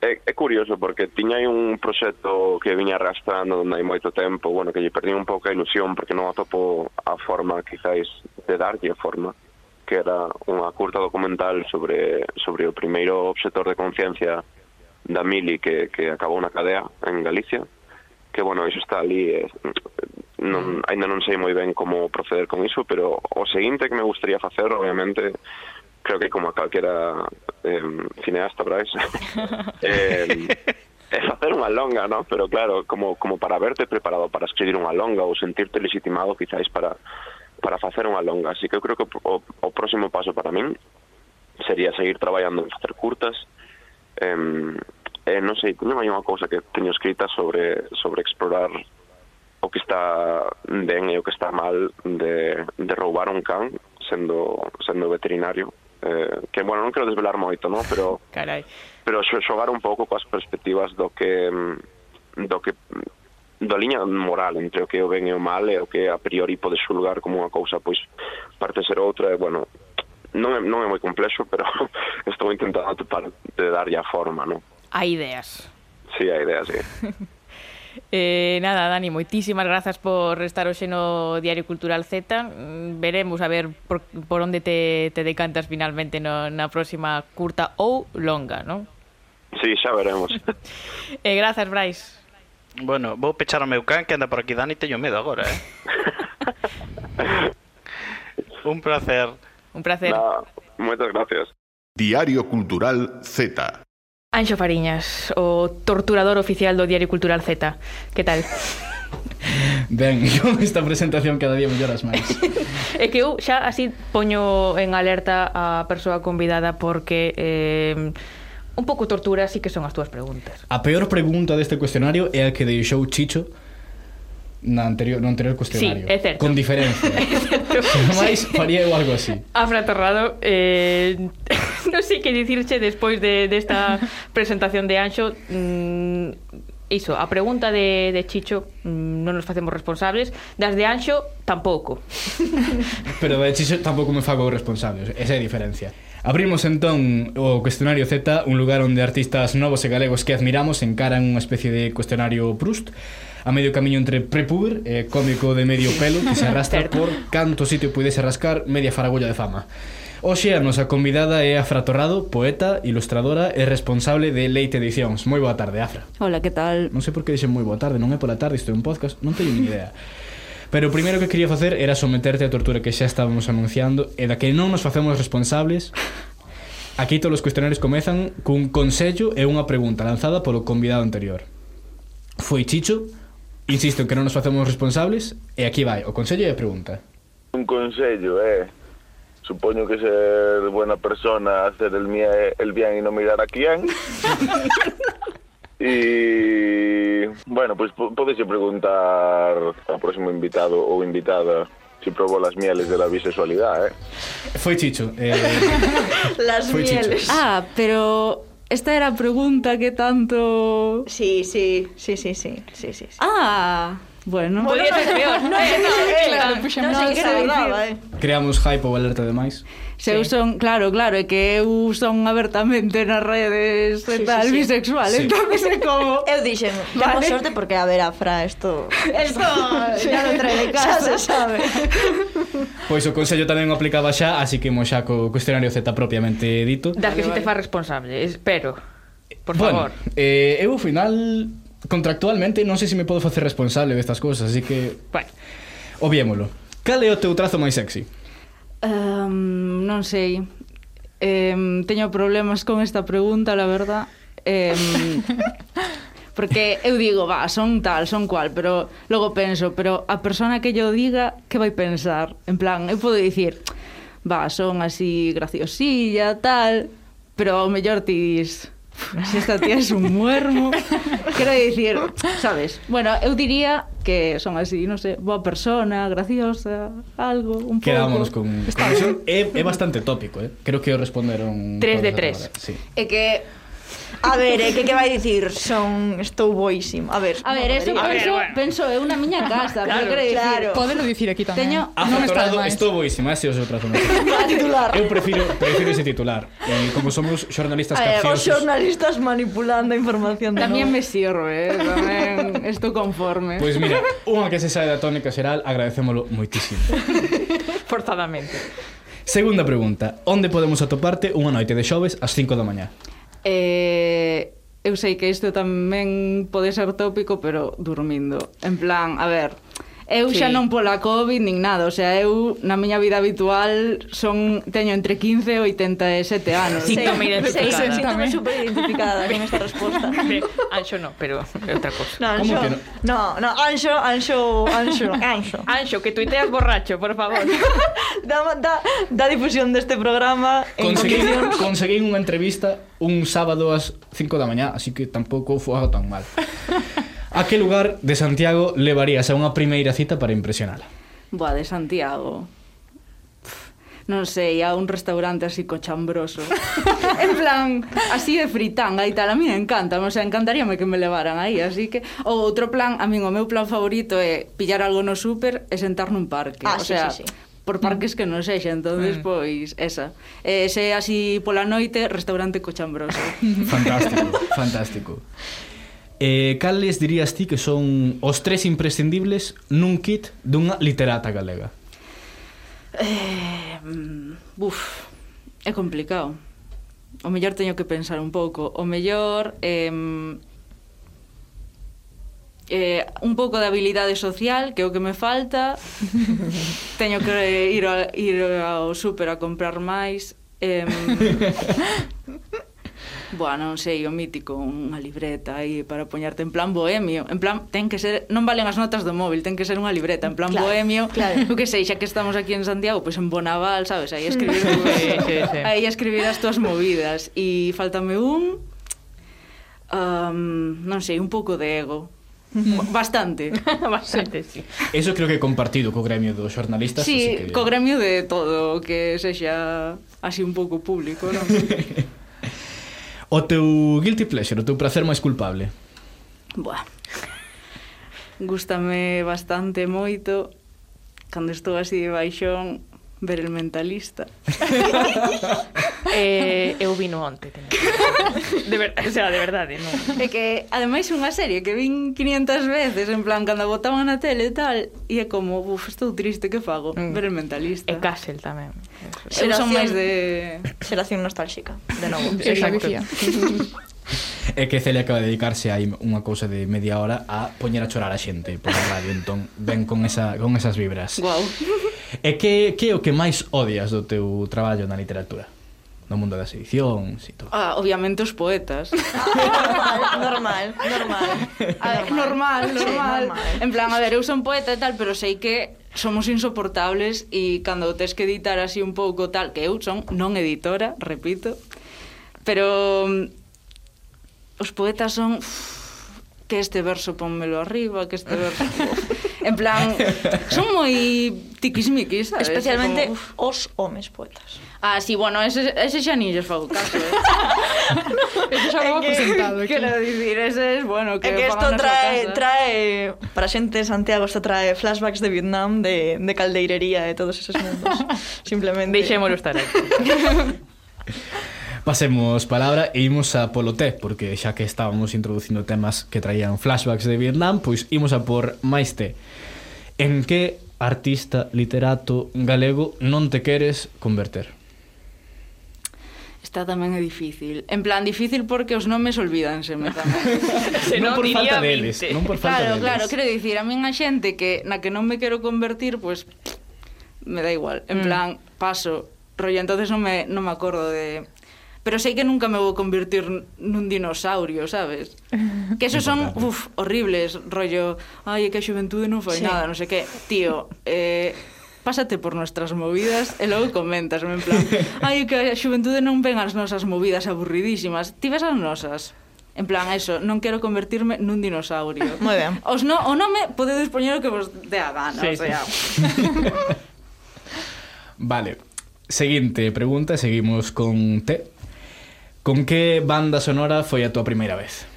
é, é curioso porque tiña aí un proxecto que viña arrastrando onde hai moito tempo, bueno, que lle perdí un pouco a ilusión porque non atopo a forma quizáis de darlle forma que era unha curta documental sobre, sobre o primeiro obxector de conciencia da Mili que, que acabou na cadea en Galicia, que bueno, iso está ali eh, non, mm. ainda non sei moi ben como proceder con iso, pero o seguinte que me gustaría facer, obviamente, creo que como a calquera eh, cineasta, Brais, eh, é facer unha longa, ¿no? Pero claro, como, como para verte preparado para escribir unha longa ou sentirte legitimado quizáis para para facer unha longa. Así que eu creo que o, o próximo paso para min sería seguir traballando en facer curtas, em, eh, non sei, teño hai unha cousa que teño escrita sobre, sobre explorar o que está ben e o que está mal de, de roubar un can sendo, sendo veterinario eh, que, bueno, non quero desvelar moito, no? Pero, Carai. pero xogar un pouco coas perspectivas do que mm, do que mm, da liña moral entre o que é o ben e o mal e o que a priori pode xulgar como unha cousa pois parte ser outra e bueno non é, non é moi complexo pero estou intentando topar de darlle a forma non? hai ideas. Sí, a ideas, sí. Eh, nada, Dani, moitísimas grazas por estar hoxe no Diario Cultural Z. Mm, veremos a ver por, por onde te, te decantas finalmente no, na próxima curta ou longa, non? Sí, xa veremos. eh, grazas, Brais. Bueno, vou pechar o meu can que anda por aquí Dani, teño medo agora, eh? Un placer. Un placer. Nada, moitas gracias. Diario Cultural Z. Anxo Fariñas, o torturador oficial do Diario Cultural Z. Que tal? Ben, con esta presentación cada día melloras máis. é que eu xa así poño en alerta a persoa convidada porque eh, un pouco tortura así que son as túas preguntas. A peor pregunta deste cuestionario é a que deixou Chicho na anterior, no anterior cuestionario. Sí, é certo. Con diferencia. Mais faría eu algo así. Afraterrado, eh, non sei que dicirche despois de, desta de presentación de Anxo, mm, iso, a pregunta de, de Chicho mm, non nos facemos responsables, das de Anxo tampouco. Pero de Chicho tampouco me fago responsables, esa é a diferencia. Abrimos entón o cuestionario Z, un lugar onde artistas novos e galegos que admiramos encaran unha especie de cuestionario Proust a medio camiño entre prepuber e cómico de medio pelo que se arrastra por canto sitio puidese rascar media faragulla de fama. Oxe, a nosa convidada é Afra Torrado, poeta, ilustradora e responsable de Leite Edicións. Moi boa tarde, Afra. Hola, que tal? Non sei por que dixen moi boa tarde, non é pola tarde, isto é un podcast, non teño ni idea. Pero o primeiro que quería facer era someterte a tortura que xa estábamos anunciando e da que non nos facemos responsables Aquí todos os cuestionarios comezan cun consello e unha pregunta lanzada polo convidado anterior. Foi Chicho Insisto que non nos facemos responsables e aquí vai, o consello e a pregunta. Un consello é eh, supoño que ser buena persona, hacer el, mie, el bien y no mirar a quién. y bueno, pues podéis preguntar ao próximo invitado ou invitada si probó las mieles de la bisexualidad, ¿eh? Foi Chicho. Eh... las fue mieles. Chicho. Ah, pero esta era pregunta que tanto... Sí, sí, sí, sí, sí, sí, sí. sí. Ah, Bueno, podía ser peor. No sé, no eh, claro, puxa, non, non, sei que se verdade, eh. Creamos hype ou alerta demais. Se eu son, claro, claro, é que eu son abertamente nas redes sí, tal, sí, sí. bisexual, sí. entón sei como... Eu dixen, vale. temos sorte porque a ver a Fra, isto... Isto sí. ya non trae de casa, xa se sabe. Pois o Consello tamén o aplicaba xa, así que mo xa co cuestionario Z propiamente dito. Das que vale, si te fa responsable, espero. Por favor. Bueno, eh, eu ao final contractualmente non sei se me podo facer responsable destas cousas, así que... Bueno. Obviémolo. Cal é o teu trazo máis sexy? Um, non sei. Um, teño problemas con esta pregunta, la verdad. Um, porque eu digo, va, son tal, son cual, pero logo penso, pero a persona que yo diga, que vai pensar? En plan, eu podo dicir, va, son así graciosilla, tal, pero ao mellor ti dis, Si esta tía es un muermo. Quero dicir, sabes? Bueno, eu diría que son así, non sei, sé, boa persona, graciosa, algo, un pouco. Quedámonos con, con eso. É, é bastante tópico, eh? Creo que o responderon... 3 de 3. Sí. É que A ver, eh, que que vai dicir? Son estou boísimo. A ver. A ver, eso penso, bueno. penso eu na miña casa, claro, pero creo claro. Dicir, podelo dicir aquí tamén. Teño ah, non está mal. Estou boísimo, ese é o seu trazo. titular. Eu prefiro prefiro ese titular. Eh, como somos xornalistas capciosos. Os xornalistas manipulando a información. Tamén me sirve, eh? tamén estou conforme. Pois pues mira, unha que se sae da tónica xeral, agradecémolo moitísimo. Forzadamente. Segunda pregunta. Onde podemos atoparte unha noite de xoves ás 5 da mañá? Eh, eu sei que isto tamén pode ser tópico, pero dormindo. En plan, a ver, eu sí. xa non pola COVID nin nada, o sea, eu na miña vida habitual son teño entre 15 e 87 anos. Sí, sí, sí, sí, síntome super identificada con esta resposta. Anxo no, pero é outra cosa. No, Anxo, no? no, no, Anxo, Anxo, Anxo, Anxo. Anxo, que tuiteas borracho, por favor. da, da, da difusión deste programa Conseguín, en conseguín unha entrevista un sábado ás 5 da mañá, así que tampouco foi tan mal. A que lugar de Santiago levarías a unha primeira cita para impresionala? Boa, de Santiago non sei, a un restaurante así cochambroso. en plan, así de fritanga e tal, a mí me encanta, o sea, encantaríame que me levaran aí, así que ou outro plan, a mí o meu plan favorito é pillar algo no súper e sentar nun parque, ah, o sí, sea, sí, sí. por parques que non sexa, entonces mm. pois esa. E se así pola noite, restaurante cochambroso. fantástico, fantástico. Eh, cales dirías ti que son os tres imprescindibles nun kit dunha literata galega? Eh, mm, buf, é complicado. O mellor teño que pensar un pouco. O mellor eh, eh, un pouco de habilidade social, que é o que me falta. teño que ir, a, ir ao super a comprar máis. Eh, Boa, non sei, o mítico, unha libreta aí para poñarte en plan bohemio. En plan, ten que ser, non valen as notas do móvil, ten que ser unha libreta, en plan claro, bohemio. Claro. O que sei, xa que estamos aquí en Santiago, pois pues en Bonaval, sabes, aí escribir, sí, sí, sí. aí escribir as túas movidas. E faltame un um, non sei, un pouco de ego, Bastante. Bastante, sí. Eso creo que compartido co gremio dos xornalistas. Sí, así que... co gremio de todo, que sexa así un pouco público, non? O teu guilty pleasure, o teu placer máis culpable? Buah. Gústame bastante moito. Cando estou así de baixón, ver el mentalista. eh, eu vino onte. Teño. De ver, o sea, de verdade, non. É que ademais unha serie que vin 500 veces en plan cando botaban na tele e tal e é como, buf, estou triste, que fago? Mm. Ver el mentalista. E Castle tamén. Eu son máis de xeración nostálxica, de novo. Exacto. É que Celia acaba de dedicarse aí unha cousa de media hora a poñer a chorar a xente pola radio, entón ven con esa con esas vibras. Guau. Wow. E que, que é o que máis odias do teu traballo na literatura? no mundo das edicións e todo. Ah, obviamente os poetas. normal, normal. A ver, normal, normal. normal. Normal. En plan, a ver, eu son poeta e tal, pero sei que somos insoportables e cando tes que editar así un pouco tal, que eu son non editora, repito, pero mm, os poetas son uf, que este verso pónmelo arriba, que este verso... En plan, son moi tiquismiquis, sabes? Especialmente como... Uf. os homes poetas. Ah, sí, bueno, ese, ese xa nin fago caso, eh? Eso xa vamos presentado aquí. Quero dicir, ese es, bueno, que, é que isto trae, trae, para xente de Santiago, isto trae flashbacks de Vietnam, de, de caldeirería, e todos esos mundos. Simplemente. Deixémoslo estar aquí. Pasemos palabra e imos a polo té, porque xa que estábamos introducindo temas que traían flashbacks de Vietnam, pois imos a por máis té. En que artista, literato galego non te queres converter? Esta tamén é difícil. En plan, difícil porque os nomes olvídanseme tamén. Se non, non por diría falta deles. Non por falta claro, deles. claro, quero dicir, a min a xente que na que non me quero convertir, pois, pues, me da igual. En mm. plan, paso, rollo, entonces non me, non me acordo de pero sei que nunca me vou convertir nun dinosaurio, sabes? Que esos son, uf, horribles, rollo, ai, que a xuventude non foi sí. nada, non sei que. Tío, eh, pásate por nuestras movidas e logo comentas, en plan, ai, que a xuventude non ven as nosas movidas aburridísimas, ti ves as nosas. En plan, eso, non quero convertirme nun dinosaurio. Moi ben. Os no, o nome podedes poñer o que vos dea gana, sí. o sea. vale. Seguinte pregunta, seguimos con T. Con que banda sonora foi a tua primeira vez?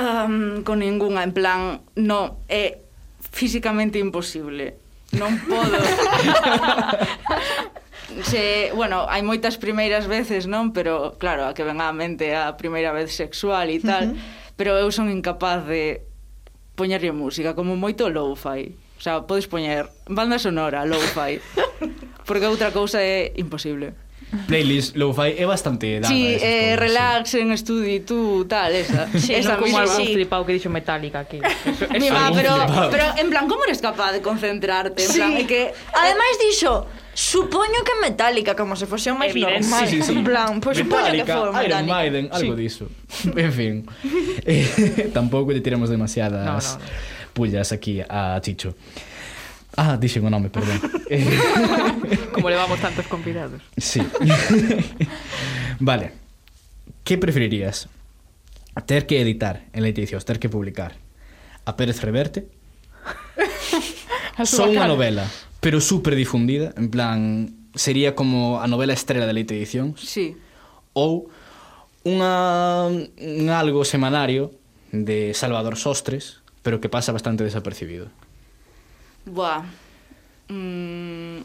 Um, con ningunha, en plan, no, é físicamente imposible. Non podo. se, bueno, hai moitas primeiras veces, non? Pero, claro, a que ven á mente a primeira vez sexual e tal. Uh -huh. Pero eu son incapaz de poñerlle música, como moito lo-fi. O sea, podes poñer banda sonora, lo-fi. Porque outra cousa é imposible playlist lo-fi é bastante dada. Sí, eh, cosas, relax sí. en estudi, tú, tal, esa. Sí, esa no como misma. algún sí. flipado que dixo Metallica aquí. Eso, eso. Va, pero, flipado. pero en plan, como eres capaz de concentrarte? En sí. plan, é que... Ademais dixo, Supoño que Metallica, como se fose o máis normal. Sí, sí, sí. En plan, pois pues supoño que foi Metallica. Iron Maiden, algo sí. diso. En fin. eh, tampouco lle tiramos demasiadas no, no, no. pullas aquí a Chicho. Ah, dixen o nome, perdón. Eh. Como levamos tantos convidados. Sí. vale. Que preferirías? Ter que editar en Leticios, ter que publicar a Pérez Reverte só unha novela, pero super difundida, en plan, sería como a novela estrela de Leite Edición. Sí. Ou unha, un algo semanario de Salvador Sostres, pero que pasa bastante desapercibido. Buah. Mm,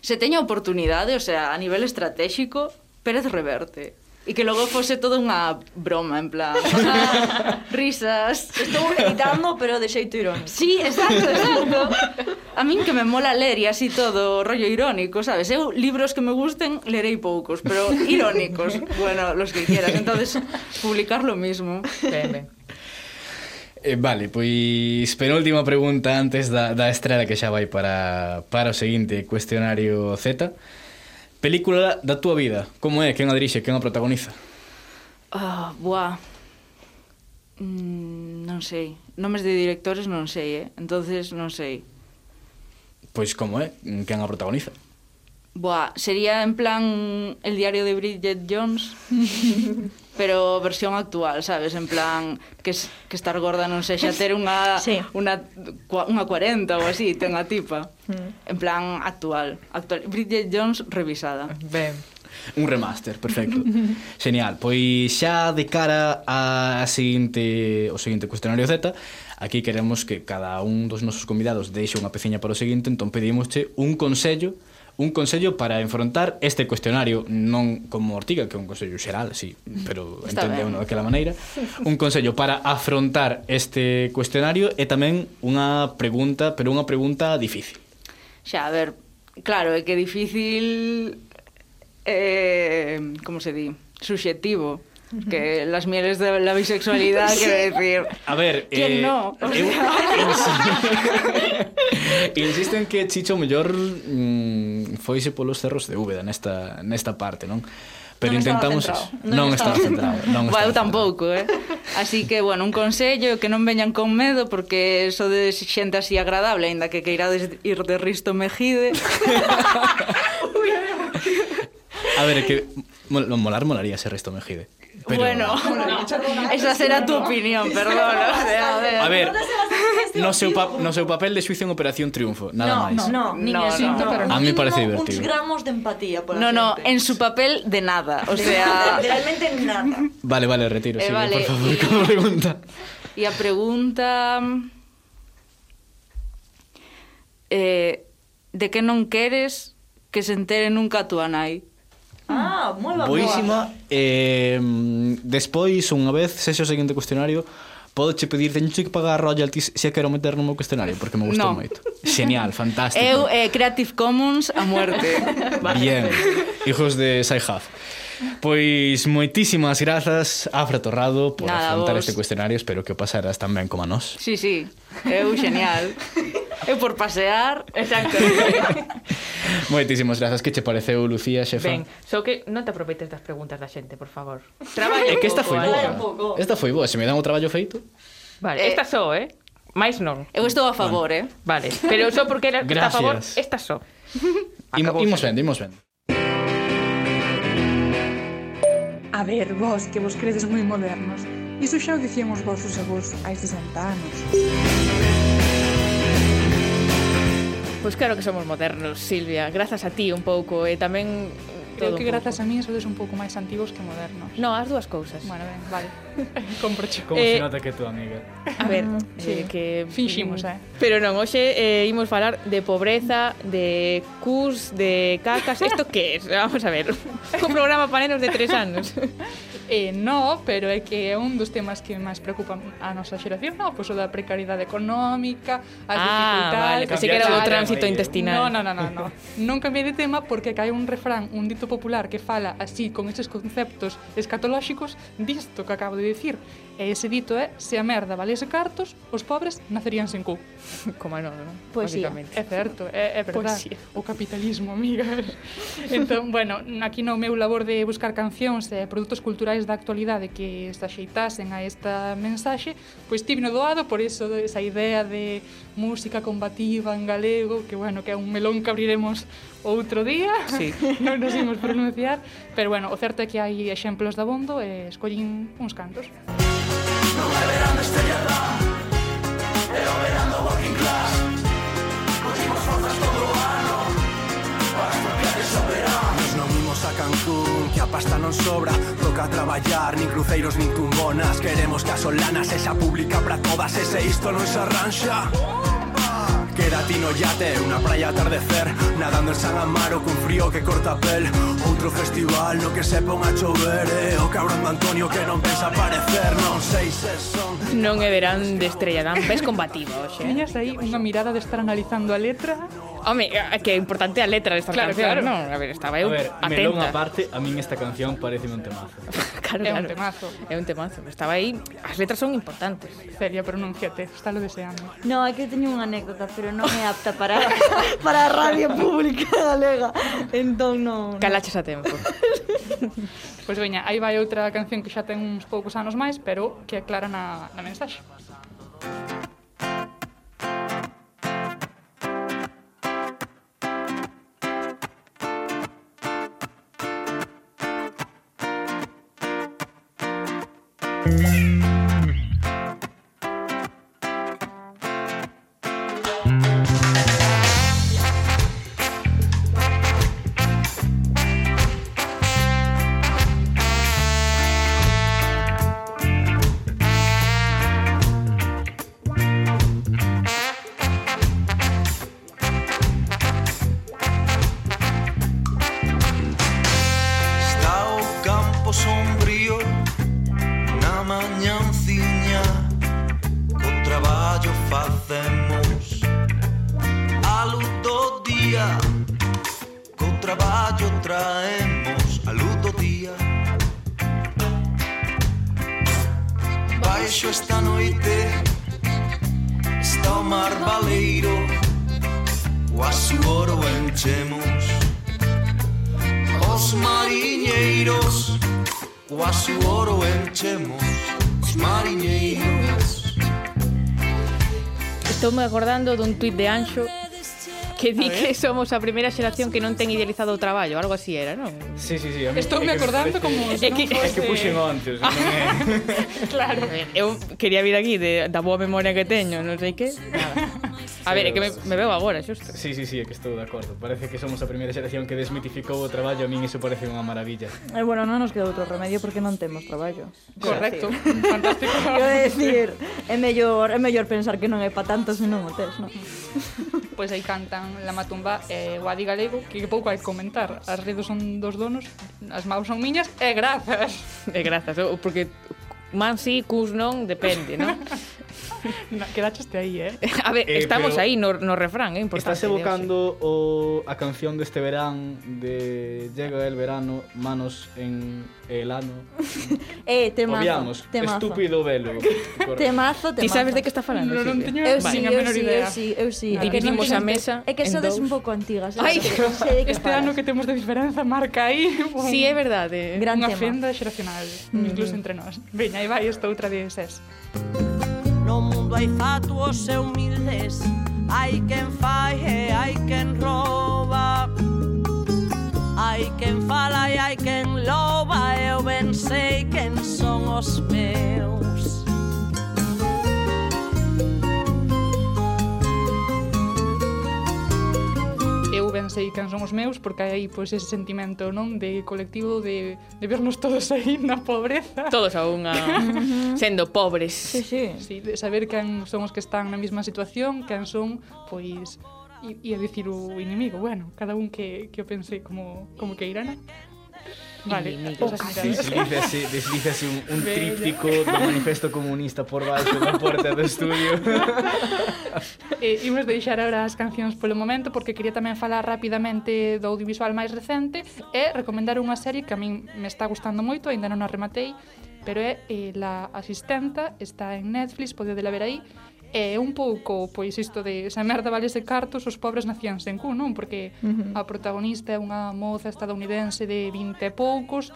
se teña oportunidade, o sea, a nivel estratégico, Pérez reverte. E que logo fose toda unha broma, en plan, risas. Estou editando, pero de xeito irónico. Sí, exacto, exacto. A min que me mola ler e así todo rollo irónico, sabes? Eu libros que me gusten lerei poucos, pero irónicos, bueno, los que quieras. Entonces, publicar lo mismo. Ben, ben. Eh, vale, pois penúltima pregunta antes da, da estrela que xa vai para, para o seguinte cuestionario Z. Película da túa vida, como é? Quen a dirixe? Quen a protagoniza? Ah, oh, buah. Mm, non sei. Nomes de directores non sei, eh? Entonces non sei. Pois como é? Quen a protagoniza? Buah, sería en plan El diario de Bridget Jones. pero versión actual, sabes, en plan que, que estar gorda non sexa ter unha sí. unha unha 40 ou así, ten a tipa. Mm. En plan actual, actual Bridget Jones revisada. Ben. Un remaster, perfecto. Genial. Pois xa de cara a seguinte o seguinte cuestionario Z, aquí queremos que cada un dos nosos convidados deixe unha peciña para o seguinte, entón pedimosche un consello un consello para enfrontar este cuestionario, non como Ortiga, que é un consello xeral, sí, pero entende uno daquela maneira, un consello para afrontar este cuestionario e tamén unha pregunta, pero unha pregunta difícil. Xa, a ver, claro, é que difícil eh, como se di, subjetivo, que las mieles de la bisexualidad quiero decir. A ver, eh, ¿Quién eh, no? O sea... insisto en que Chicho mellor mm, foise polos cerros de Úbeda nesta, nesta parte, non? Pero non intentamos non, non estaba centrado, non estaba eu tampouco, eh. Así que bueno, un consello que non veñan con medo porque so de xente así agradable, aínda que queirades ir de Risto Mejide. A ver, que mol, molar molaría ser Risto Mejide. Pero... Bueno, esa será tu opinión, perdón. O sea, a ver, a ver no, seu pa no seu papel de Suiza en Operación Triunfo, nada no, máis. No, no, ni no, no, pero no. A mí parece divertido. Uns gramos de empatía por No, no, en su papel de nada, o sea, realmente nada. Vale, vale, retiro, eh, sigue, vale. por favor, como pregunta. E a pregunta eh, de que non queres que se entere nunca a tua nai? Ah, moi boa. Boísima. Eh, despois, unha vez, sexe o seguinte cuestionario, podo che pedir, teño que pagar royalties se a quero meter no meu cuestionario, porque me gustou no. moito. Genial, fantástico. Eu eh, Creative Commons a muerte. Vale. Bien, hijos de Saihaf. Pois moitísimas grazas Afra Torrado por Nada, afrontar vos. este cuestionario Espero que o pasaras tan ben como a nós Sí, sí, eu genial Eu por pasear Exacto Moitísimas grazas, que che pareceu, Lucía, xefa? Ben, só que non te aproveites das preguntas da xente, por favor. Traballo é que esta foi boa. Eh? Esta foi boa, se me dan o traballo feito. Vale, eh, esta só, eh? Mais non. Eu estou a favor, bueno. eh? Vale, pero só porque era a favor, esta só. Imo, imos vendo, imos vendo. A ver, vos, que vos credes moi modernos. Iso xa o dicíamos os vosos avós hai 60 anos. Pois claro que somos modernos, Silvia, grazas a ti un pouco e tamén Creo que grazas a mí sodes un pouco máis antigos que modernos. No, as dúas cousas. Bueno, ben, vale. Comprocho. Eh, Como eh, se nota que tú, amiga. A ver, ah, eh, sí. eh, que... Finximos, eh. Pero non, hoxe eh, imos falar de pobreza, de cus, de cacas... Isto que é? Vamos a ver. Un programa para nenos de tres anos. Eh, no, pero é que é un dos temas que máis preocupan a nosa xeración, no? Pois o da precariedade económica, as ah, dificultades... Vale, pensei que era o tránsito intestinal. No, no, no, no, no. non cambiei de tema porque hai un refrán, un dito popular que fala así con estes conceptos escatolóxicos disto que acabo de dicir. E ese dito é, se a merda valese cartos, os pobres nacerían sen cu. Como non, non? Poesía. É certo, é, é verdad. Poesía. O capitalismo, amigas. entón, bueno, aquí no meu labor de buscar cancións e eh, produtos culturais culturais da actualidade que se axeitasen a esta mensaxe, pois tive no doado por iso esa idea de música combativa en galego, que bueno, que é un melón que abriremos outro día. Sí. non nos imos pronunciar, pero bueno, o certo é que hai exemplos da bondo e escollín uns cantos. Non é é o working class. pasta non sobra. Toca traballar, nin cruceiros, nin tumbonas. Queremos casolanas, esa pública para todas. Ese isto non se arranxa. Quédate no yate, una praia atardecer. Nadando en San Amaro cun frío que corta a pel. Outro festival no que se pon a chover E eh? o cabrón de Antonio que non pensa aparecer. Non sei se son... Non é verán de estrella, dan pés combativo. Eh. Tiñas aí unha mirada de estar analizando a letra Home, eh, que importante a letra desta claro, canción, claro. non? A ver, estaba eu a ver, atenta. Melón aparte, a min esta canción parece un temazo. claro, é claro. un temazo. É un temazo. Estaba aí, as letras son importantes. Celia, pronunciate, está lo deseando. No, é que teño unha anécdota, pero non é apta para para a radio pública galega. Entón non. Calaches a tempo. pois pues, veña, aí vai outra canción que xa ten uns poucos anos máis, pero que aclara na, na mensaxe. Thank Estou-me acordando dun tuit de Anxo que di que somos a primeira xeración que non ten idealizado o traballo, algo así era, non? Sí, sí, sí. Estou me acordando que, como... É que, é que puxen onte, o non é... claro. Eu quería vir aquí de, da boa memoria que teño, non sei que. Nada. A ver, é que me, me veo agora, xusto. Sí, sí, sí, é que estou de acordo. Parece que somos a primeira xeración que desmitificou o traballo, a min iso parece unha maravilla. E eh, bueno, non nos queda outro remedio porque non temos traballo. Correcto. Fantástico. Quero decir, é mellor, é mellor pensar que non é pa tanto se non o tes, non? pois aí cantan La Matumba e eh, Guadi Galego, que pouco hai que comentar. As redes son dos donos, as maus son miñas e grazas. E grazas, porque man si, cus non, depende, non? na, quedachaste aí, eh? A ver, eh, estamos aí no, no refrán, é eh, importante. Estás evocando o, a canción deste verán de Llega el verano, manos en el ano. eh, temazo. Obviamos, temazo. estúpido velo. Temazo, temazo. Ti sabes de que está falando? No, non teño eu sí, vale. eu, sí, eu sí, eu sí, eu sí. Dividimos a mesa É que sodes un pouco antigas. Ai, este ano que temos de diferenza marca aí. Un, sí, é verdade. Gran unha tema. fenda xeracional, mm. incluso entre nós. Veña, aí vai esta outra de SES. Música mundo hai fatuos e humildes. Hai quen fai e hai quen rouba Hai quen fala e hai quen louva Eu ben sei quen son os meus. eu ben sei quen son os meus porque hai pois, ese sentimento non de colectivo de, de vernos todos aí na pobreza todos a unha sendo pobres sí, sí. Sí, de saber quen son os que están na mesma situación quen son pois e a dicir o inimigo bueno, cada un que, que o pense como, como que irá, non? Vale, deslízase, deslízase un, un tríptico do manifesto comunista por baixo da porta do estudio. eh, imos deixar agora as cancións polo momento porque quería tamén falar rapidamente do audiovisual máis recente e recomendar unha serie que a min me está gustando moito, aínda non a rematei, pero é eh, La Asistenta, está en Netflix, podedela ver aí, É un pouco, pois isto de esa merda valese cartos, os pobres nacían sen cu, non? Porque uh -huh. a protagonista é unha moza estadounidense de 20 e poucos,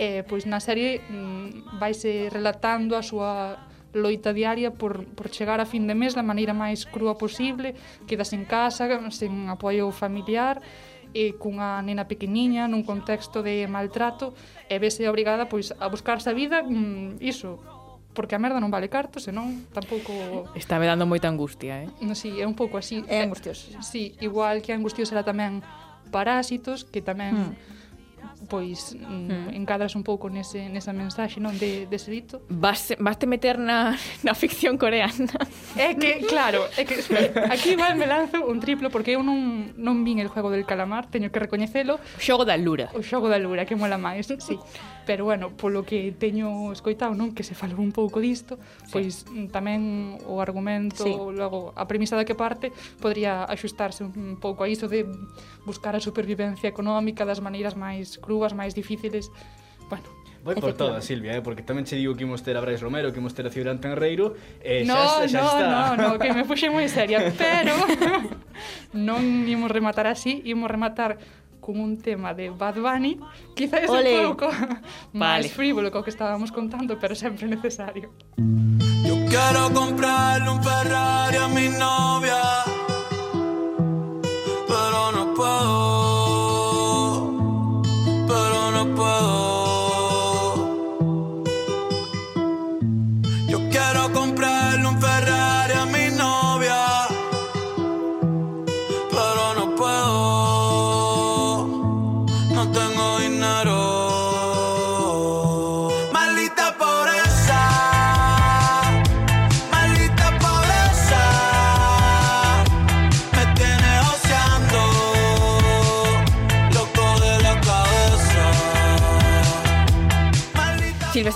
e pois na serie mm, vaise relatando a súa loita diaria por, por chegar a fin de mes da maneira máis crua posible, quedas en casa, sen apoio familiar, e cunha nena pequeniña nun contexto de maltrato e vese obrigada pois a buscarse a vida mm, iso, porque a merda non vale cartos, senón tampouco... Está me dando moita angustia, eh? No, sí, é un pouco así. É angustioso. Sí, igual que angustioso era tamén parásitos, que tamén... Mm pois mm, hmm. encadras un pouco nese, nesa mensaxe non de, dese dito. Vas, vas te meter na, na ficción coreana. É que, claro, é que aquí igual me lanzo un triplo porque eu non, non vin el juego del calamar, teño que recoñecelo. O xogo da lura. O xogo da lura, que mola máis, sí pero bueno, polo que teño escoitado, non, que se falou un pouco disto, sí. pois mm, tamén o argumento, sí. logo a premisa da que parte podría axustarse un pouco a iso de buscar a supervivencia económica das maneiras máis crúas, máis difíciles. Bueno, Voy por todas, Silvia, eh? porque tamén che digo que imos ter a Brais Romero, que imos ter a Ciudad Tenreiro, e eh, no, xa, xa, xa no, está. No, no, que me puxe moi seria, pero non imos rematar así, imos rematar con un tema de Bad Bunny, quizás é Ole. un pouco máis Vale. frívolo co que estábamos contando, pero sempre necesario. Quiero comprarle un Ferrari a mi novia, pero no puedo, pero no puedo.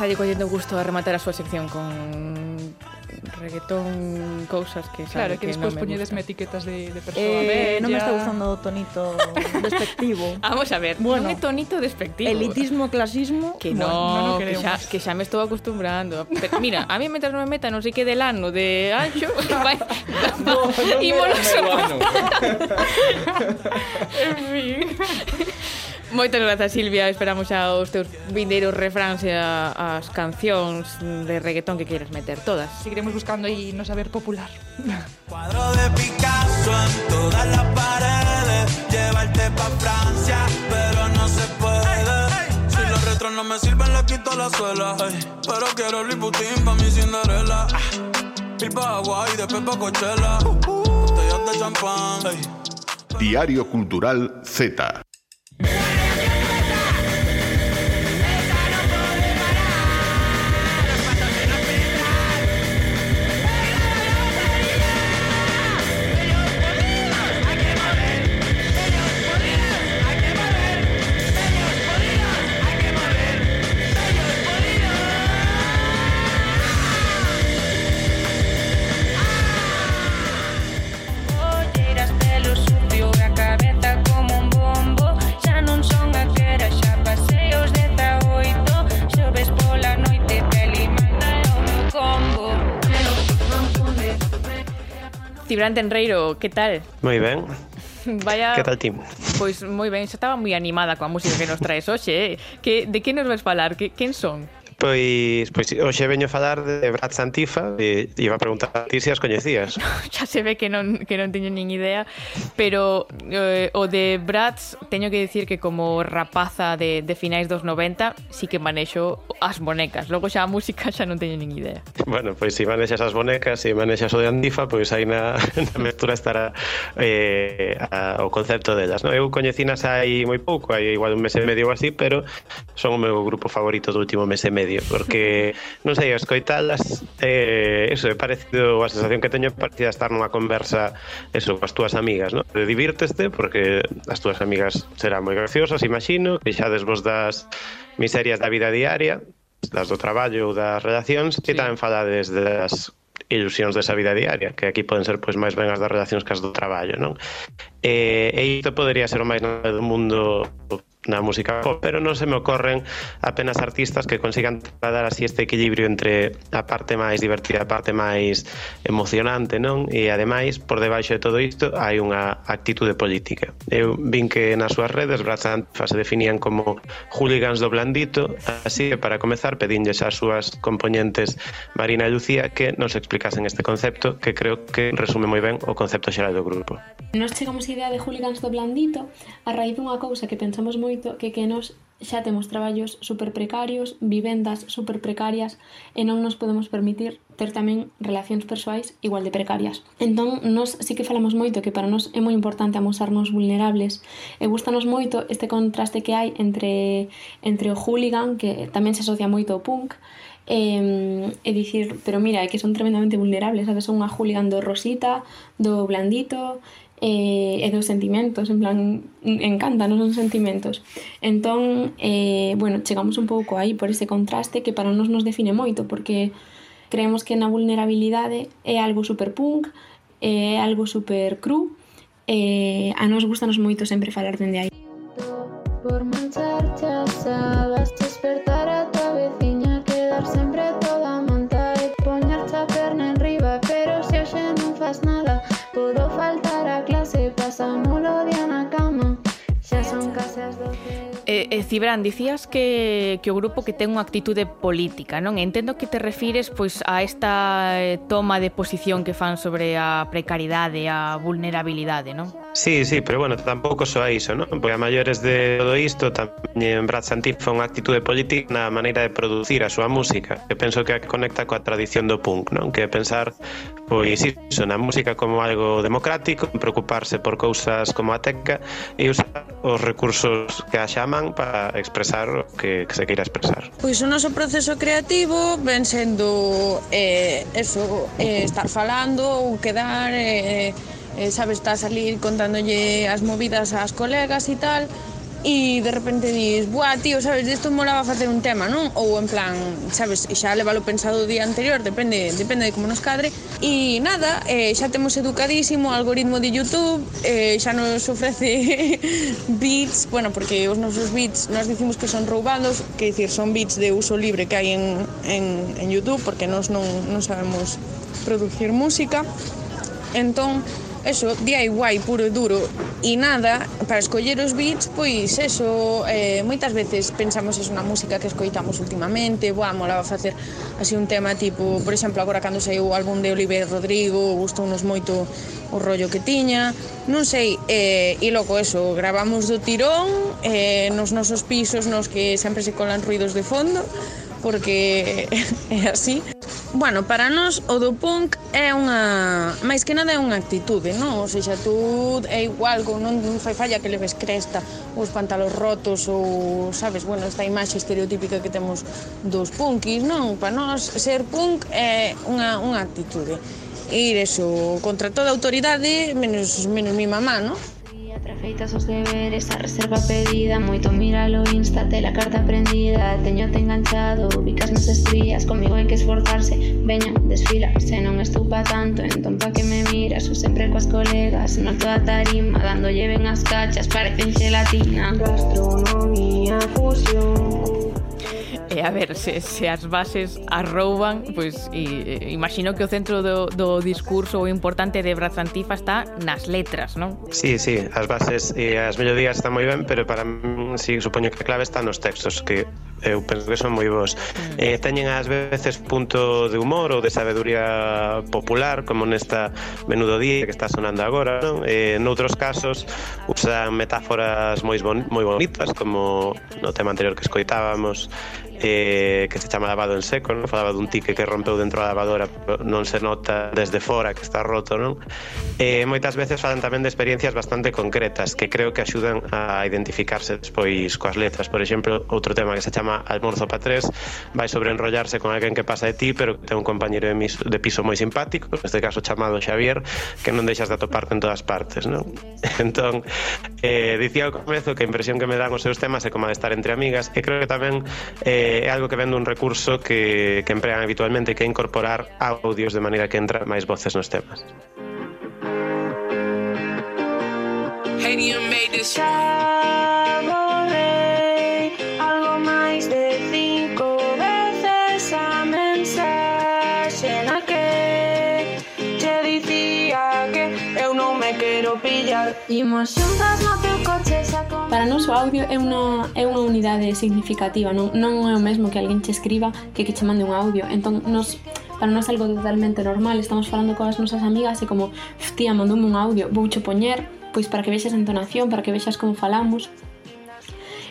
lle collendo gusto a rematar a súa sección con reggaetón, cousas que sabe Claro, que, que despois no poñedesme etiquetas de, de eh, persoa eh, bella. Non me está gustando o tonito despectivo. Vamos a ver, bueno, non é tonito despectivo. Elitismo, clasismo... Que no, bueno, no, no que, xa, que xa me estou acostumbrando. Pero, mira, a mí mentras non me meta non sei que del ano de Anxo, vai... no, no, no, no, Moitas grazas, Silvia. Esperamos xa os teus vindeiros refráns e a- as cancións de reggaetón que queres meter todas. Seguiremos buscando aí no saber popular. Cuadro de Picasso en todas las paredes, llevarte pa Francia, pero no se puede. Si los retros no me sirven, le quito la suela. Ey, pero quiero Louis Vuitton pa mi Cinderella. Ir pa Hawaii, después pa Coachella. Botellas de champán. ey. Diario Cultural Z. Cibrán Tenreiro, que tal? Moi ben. Vaya... Que tal, Tim? Pois moi ben, xa estaba moi animada coa música que nos traes hoxe, eh? Que, de que nos vas falar? Que, quen son? Pois, pois hoxe veño falar de Brad Santifa e iba a preguntar a ti se as coñecías. Xa se ve que non, que non teño nin idea, pero eh, o de Brad teño que dicir que como rapaza de, de finais dos 90 sí que manexo as bonecas. Logo xa a música xa non teño nin idea. Bueno, pois se si manexas as bonecas, e si manexas o de Andifa, pois aí na, na mestura estará eh, a, o concepto delas. No? Eu coñecinas hai moi pouco, hai igual un mes e medio ou así, pero son o meu grupo favorito do último mes e medio radio porque non sei, escoitalas eh, eso, é parecido a sensación que teño parecida estar nunha conversa eso, coas túas amigas, non? De divirteste porque as túas amigas serán moi graciosas, imagino, que xa desvos das miserias da vida diaria, das do traballo ou das relacións, sí. e tamén falades das ilusións desa vida diaria, que aquí poden ser pois máis ben as das relacións que as do traballo, non? E, e isto podería ser o máis nada do mundo na música pop, pero non se me ocorren apenas artistas que consigan dar así este equilibrio entre a parte máis divertida, a parte máis emocionante, non? E ademais, por debaixo de todo isto, hai unha actitude política. Eu vin que nas súas redes Brazanfa se definían como hooligans do blandito, así que para comezar pedinlles ás súas componentes Marina e Lucía que nos explicasen este concepto que creo que resume moi ben o concepto xeral do grupo. Nos chegamos a idea de hooligans do blandito a raíz dunha cousa que pensamos moi feito que que nos xa temos traballos super precarios, vivendas super precarias e non nos podemos permitir ter tamén relacións persoais igual de precarias. Entón, nos sí que falamos moito que para nós é moi importante amosarnos vulnerables e gustanos moito este contraste que hai entre, entre o hooligan, que tamén se asocia moito ao punk, e, e dicir, pero mira, é que son tremendamente vulnerables, sabes, son unha hooligan do Rosita, do Blandito, eh, e dos sentimentos, en plan, encanta, non son sentimentos. Entón, eh, bueno, chegamos un pouco aí por ese contraste que para nos nos define moito, porque creemos que na vulnerabilidade é algo super punk, é algo super cru, e eh, a nos gustanos moito sempre falar dende aí. Por mancha E, eh, Cibran, dicías que, que o grupo que ten unha actitude política, non? Entendo que te refires pois a esta eh, toma de posición que fan sobre a precariedade, a vulnerabilidade, non? Sí, sí, pero bueno, tampouco só iso, non? Porque a maiores de todo isto tamén Brad Santifa unha actitude política na maneira de producir a súa música que penso que conecta coa tradición do punk, non? Que pensar pois iso, na música como algo democrático, preocuparse por cousas como a teca e usar os recursos que a chaman fan para expresar o que, que se queira expresar. Pois o noso proceso creativo ven sendo eh, eso, eh, estar falando ou quedar, eh, eh, sabes, estar salir contándolle as movidas ás colegas e tal, e de repente dis, buah, tío, sabes, disto molaba facer un tema, non? Ou en plan, sabes, xa levalo pensado o día anterior, depende, depende de como nos cadre. E nada, eh, xa temos educadísimo o algoritmo de YouTube, eh, xa nos ofrece beats, bueno, porque os nosos beats nos dicimos que son roubados, que dicir, son beats de uso libre que hai en, en, en YouTube, porque nós non, non sabemos producir música. Entón, eso, DIY puro e duro e nada, para escoller os beats, pois eso, eh, moitas veces pensamos es unha música que escoitamos últimamente, boa, molaba facer así un tema tipo, por exemplo, agora cando saiu o álbum de Oliver Rodrigo, gustounos moito o rollo que tiña, non sei, eh, e logo eso, gravamos do tirón, eh, nos nosos pisos nos que sempre se colan ruidos de fondo, porque é así. Bueno, para nós o do punk é unha, máis que nada é unha actitude, non? Ou seja, tú é igual, con non, non fai falla que leves cresta, os pantalos rotos ou, sabes, bueno, esta imaxe estereotípica que temos dos punkis, non? Para nós ser punk é unha, unha actitude. Ir eso contra toda autoridade, menos menos mi mamá, non? Trafeitas os deberes, a reserva pedida. Moito míralo, instate la carta prendida. Teño te enganchado, ubicas nas estrías Comigo hai que esforzarse, veña, desfila Se non estupa tanto, entón pa que me miras O sempre coas colegas, no toda tarima Dándolle ben as cachas, parecen gelatina Gastronomía, fusión E a ver, se, se as bases arrouban, pois e, imagino que o centro do, do discurso o importante de Brazantifa está nas letras, non? Sí, sí, as bases e as melodías están moi ben, pero para mí, sí, supoño que a clave está nos textos, que eu penso que son moi bons. Mm. Eh, teñen ás veces punto de humor ou de sabeduría popular, como nesta Menudo Día que está sonando agora, non? Eh, noutros casos usan metáforas moi, bon, moi bonitas, como no tema anterior que escoitábamos, eh, que se chama lavado en seco, non? falaba dun tique que rompeu dentro da lavadora, non se nota desde fora que está roto, non? Eh, moitas veces falan tamén de experiencias bastante concretas que creo que axudan a identificarse despois coas letras. Por exemplo, outro tema que se chama Almorzo pa tres, vai sobre enrollarse con alguén que pasa de ti, pero que ten un compañero de, mis, de piso moi simpático, neste caso chamado Xavier, que non deixas de atoparte en todas partes, non? Entón, eh, dicía ao comezo que a impresión que me dan os seus temas é como de estar entre amigas, e creo que tamén eh, Eh, é algo que vendo un recurso que, que empregan habitualmente que é incorporar audios de maneira que entra máis voces nos temas. Hey, you made this... me quero pillar. Imos xuntas no teu coche xa con... Para nós o audio é unha, é unha unidade significativa non, non é o mesmo que alguén che escriba que que che mande un audio. Entón nos para nós algo totalmente normal. Estamos falando coas nosas amigas e como tía, mandoume un audio, vou che poñer pois para que vexas a entonación, para que vexas como falamos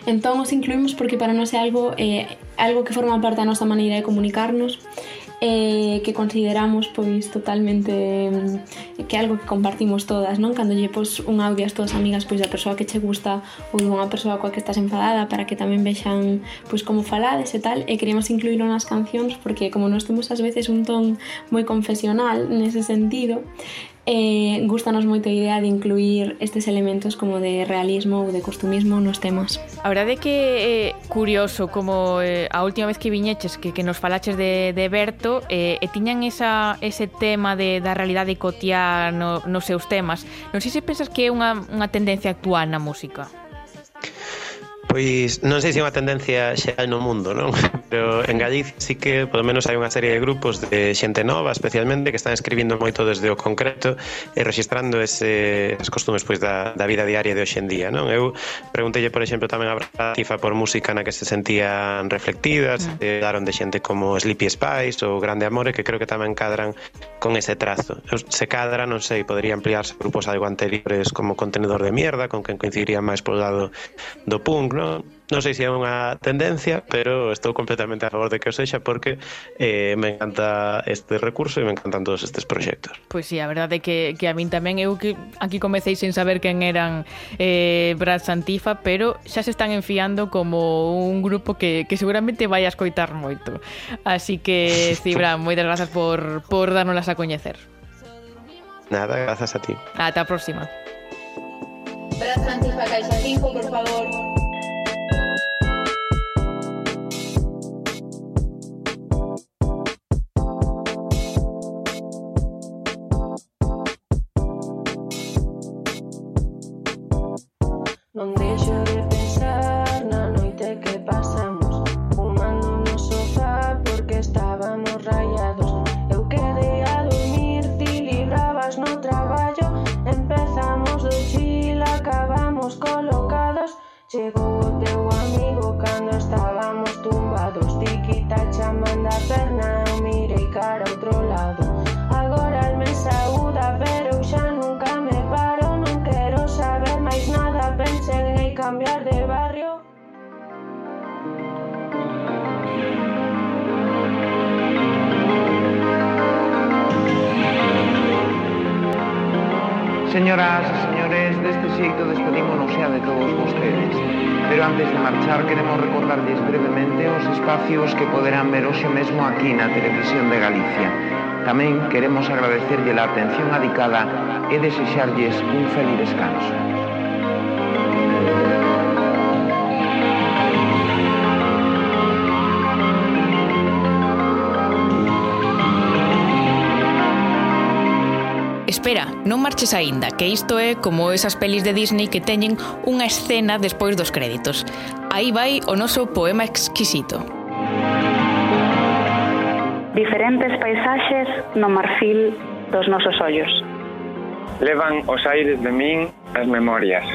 Entón os incluímos porque para nós é algo eh, algo que forma parte da nosa maneira de comunicarnos eh, que consideramos pois totalmente mm, que é algo que compartimos todas, non? Cando lle pos un audio ás todas amigas pois da persoa que che gusta ou dunha persoa coa que estás enfadada para que tamén vexan pois como falades e tal, e queríamos incluílo nas cancións porque como nós temos ás veces un ton moi confesional nese sentido, eh, gustanos moito a idea de incluir estes elementos como de realismo ou de costumismo nos temas. A verdade é que é curioso como eh, a última vez que viñeches que, que nos falaches de, de Berto eh, e tiñan esa, ese tema de, da realidade cotiá no, nos seus temas. Non sei se pensas que é unha, unha tendencia actual na música. Pois non sei se é unha tendencia xa no mundo, non? Pero en Galicia sí que, polo menos, hai unha serie de grupos de xente nova, especialmente, que están escribindo moito desde o concreto e registrando ese, as costumes pois, da, da vida diaria de hoxendía, non? Eu preguntelle, por exemplo, tamén a Bratifa por música na que se sentían reflectidas, mm. eh, daron de xente como Sleepy Spice ou Grande Amore, que creo que tamén cadran con ese trazo. Se cadra, non sei, podría ampliarse grupos algo anteriores como Contenedor de Mierda, con quen coincidiría máis polo lado do punk, non? non, non sei se é unha tendencia, pero estou completamente a favor de que o sexa porque eh, me encanta este recurso e me encantan todos estes proxectos. Pois pues sí, a verdade é que, que a min tamén eu que aquí comecei sen saber quen eran eh, Brad Santifa, pero xa se están enfiando como un grupo que, que seguramente vai a escoitar moito. Así que, Cibra, moitas grazas por, por dárnoslas a coñecer. Nada, grazas a ti. Ata a próxima. Brad Santifa, Caixa 5, por favor. espacios que poderán ver hoxe mesmo aquí na Televisión de Galicia. Tamén queremos agradecerlle a atención adicada e desexarlles un feliz descanso. Espera, non marches aínda, que isto é como esas pelis de Disney que teñen unha escena despois dos créditos. Aí vai o noso poema exquisito diferentes paisaxes no marfil dos nosos ollos. Levan os aires de min as memorias.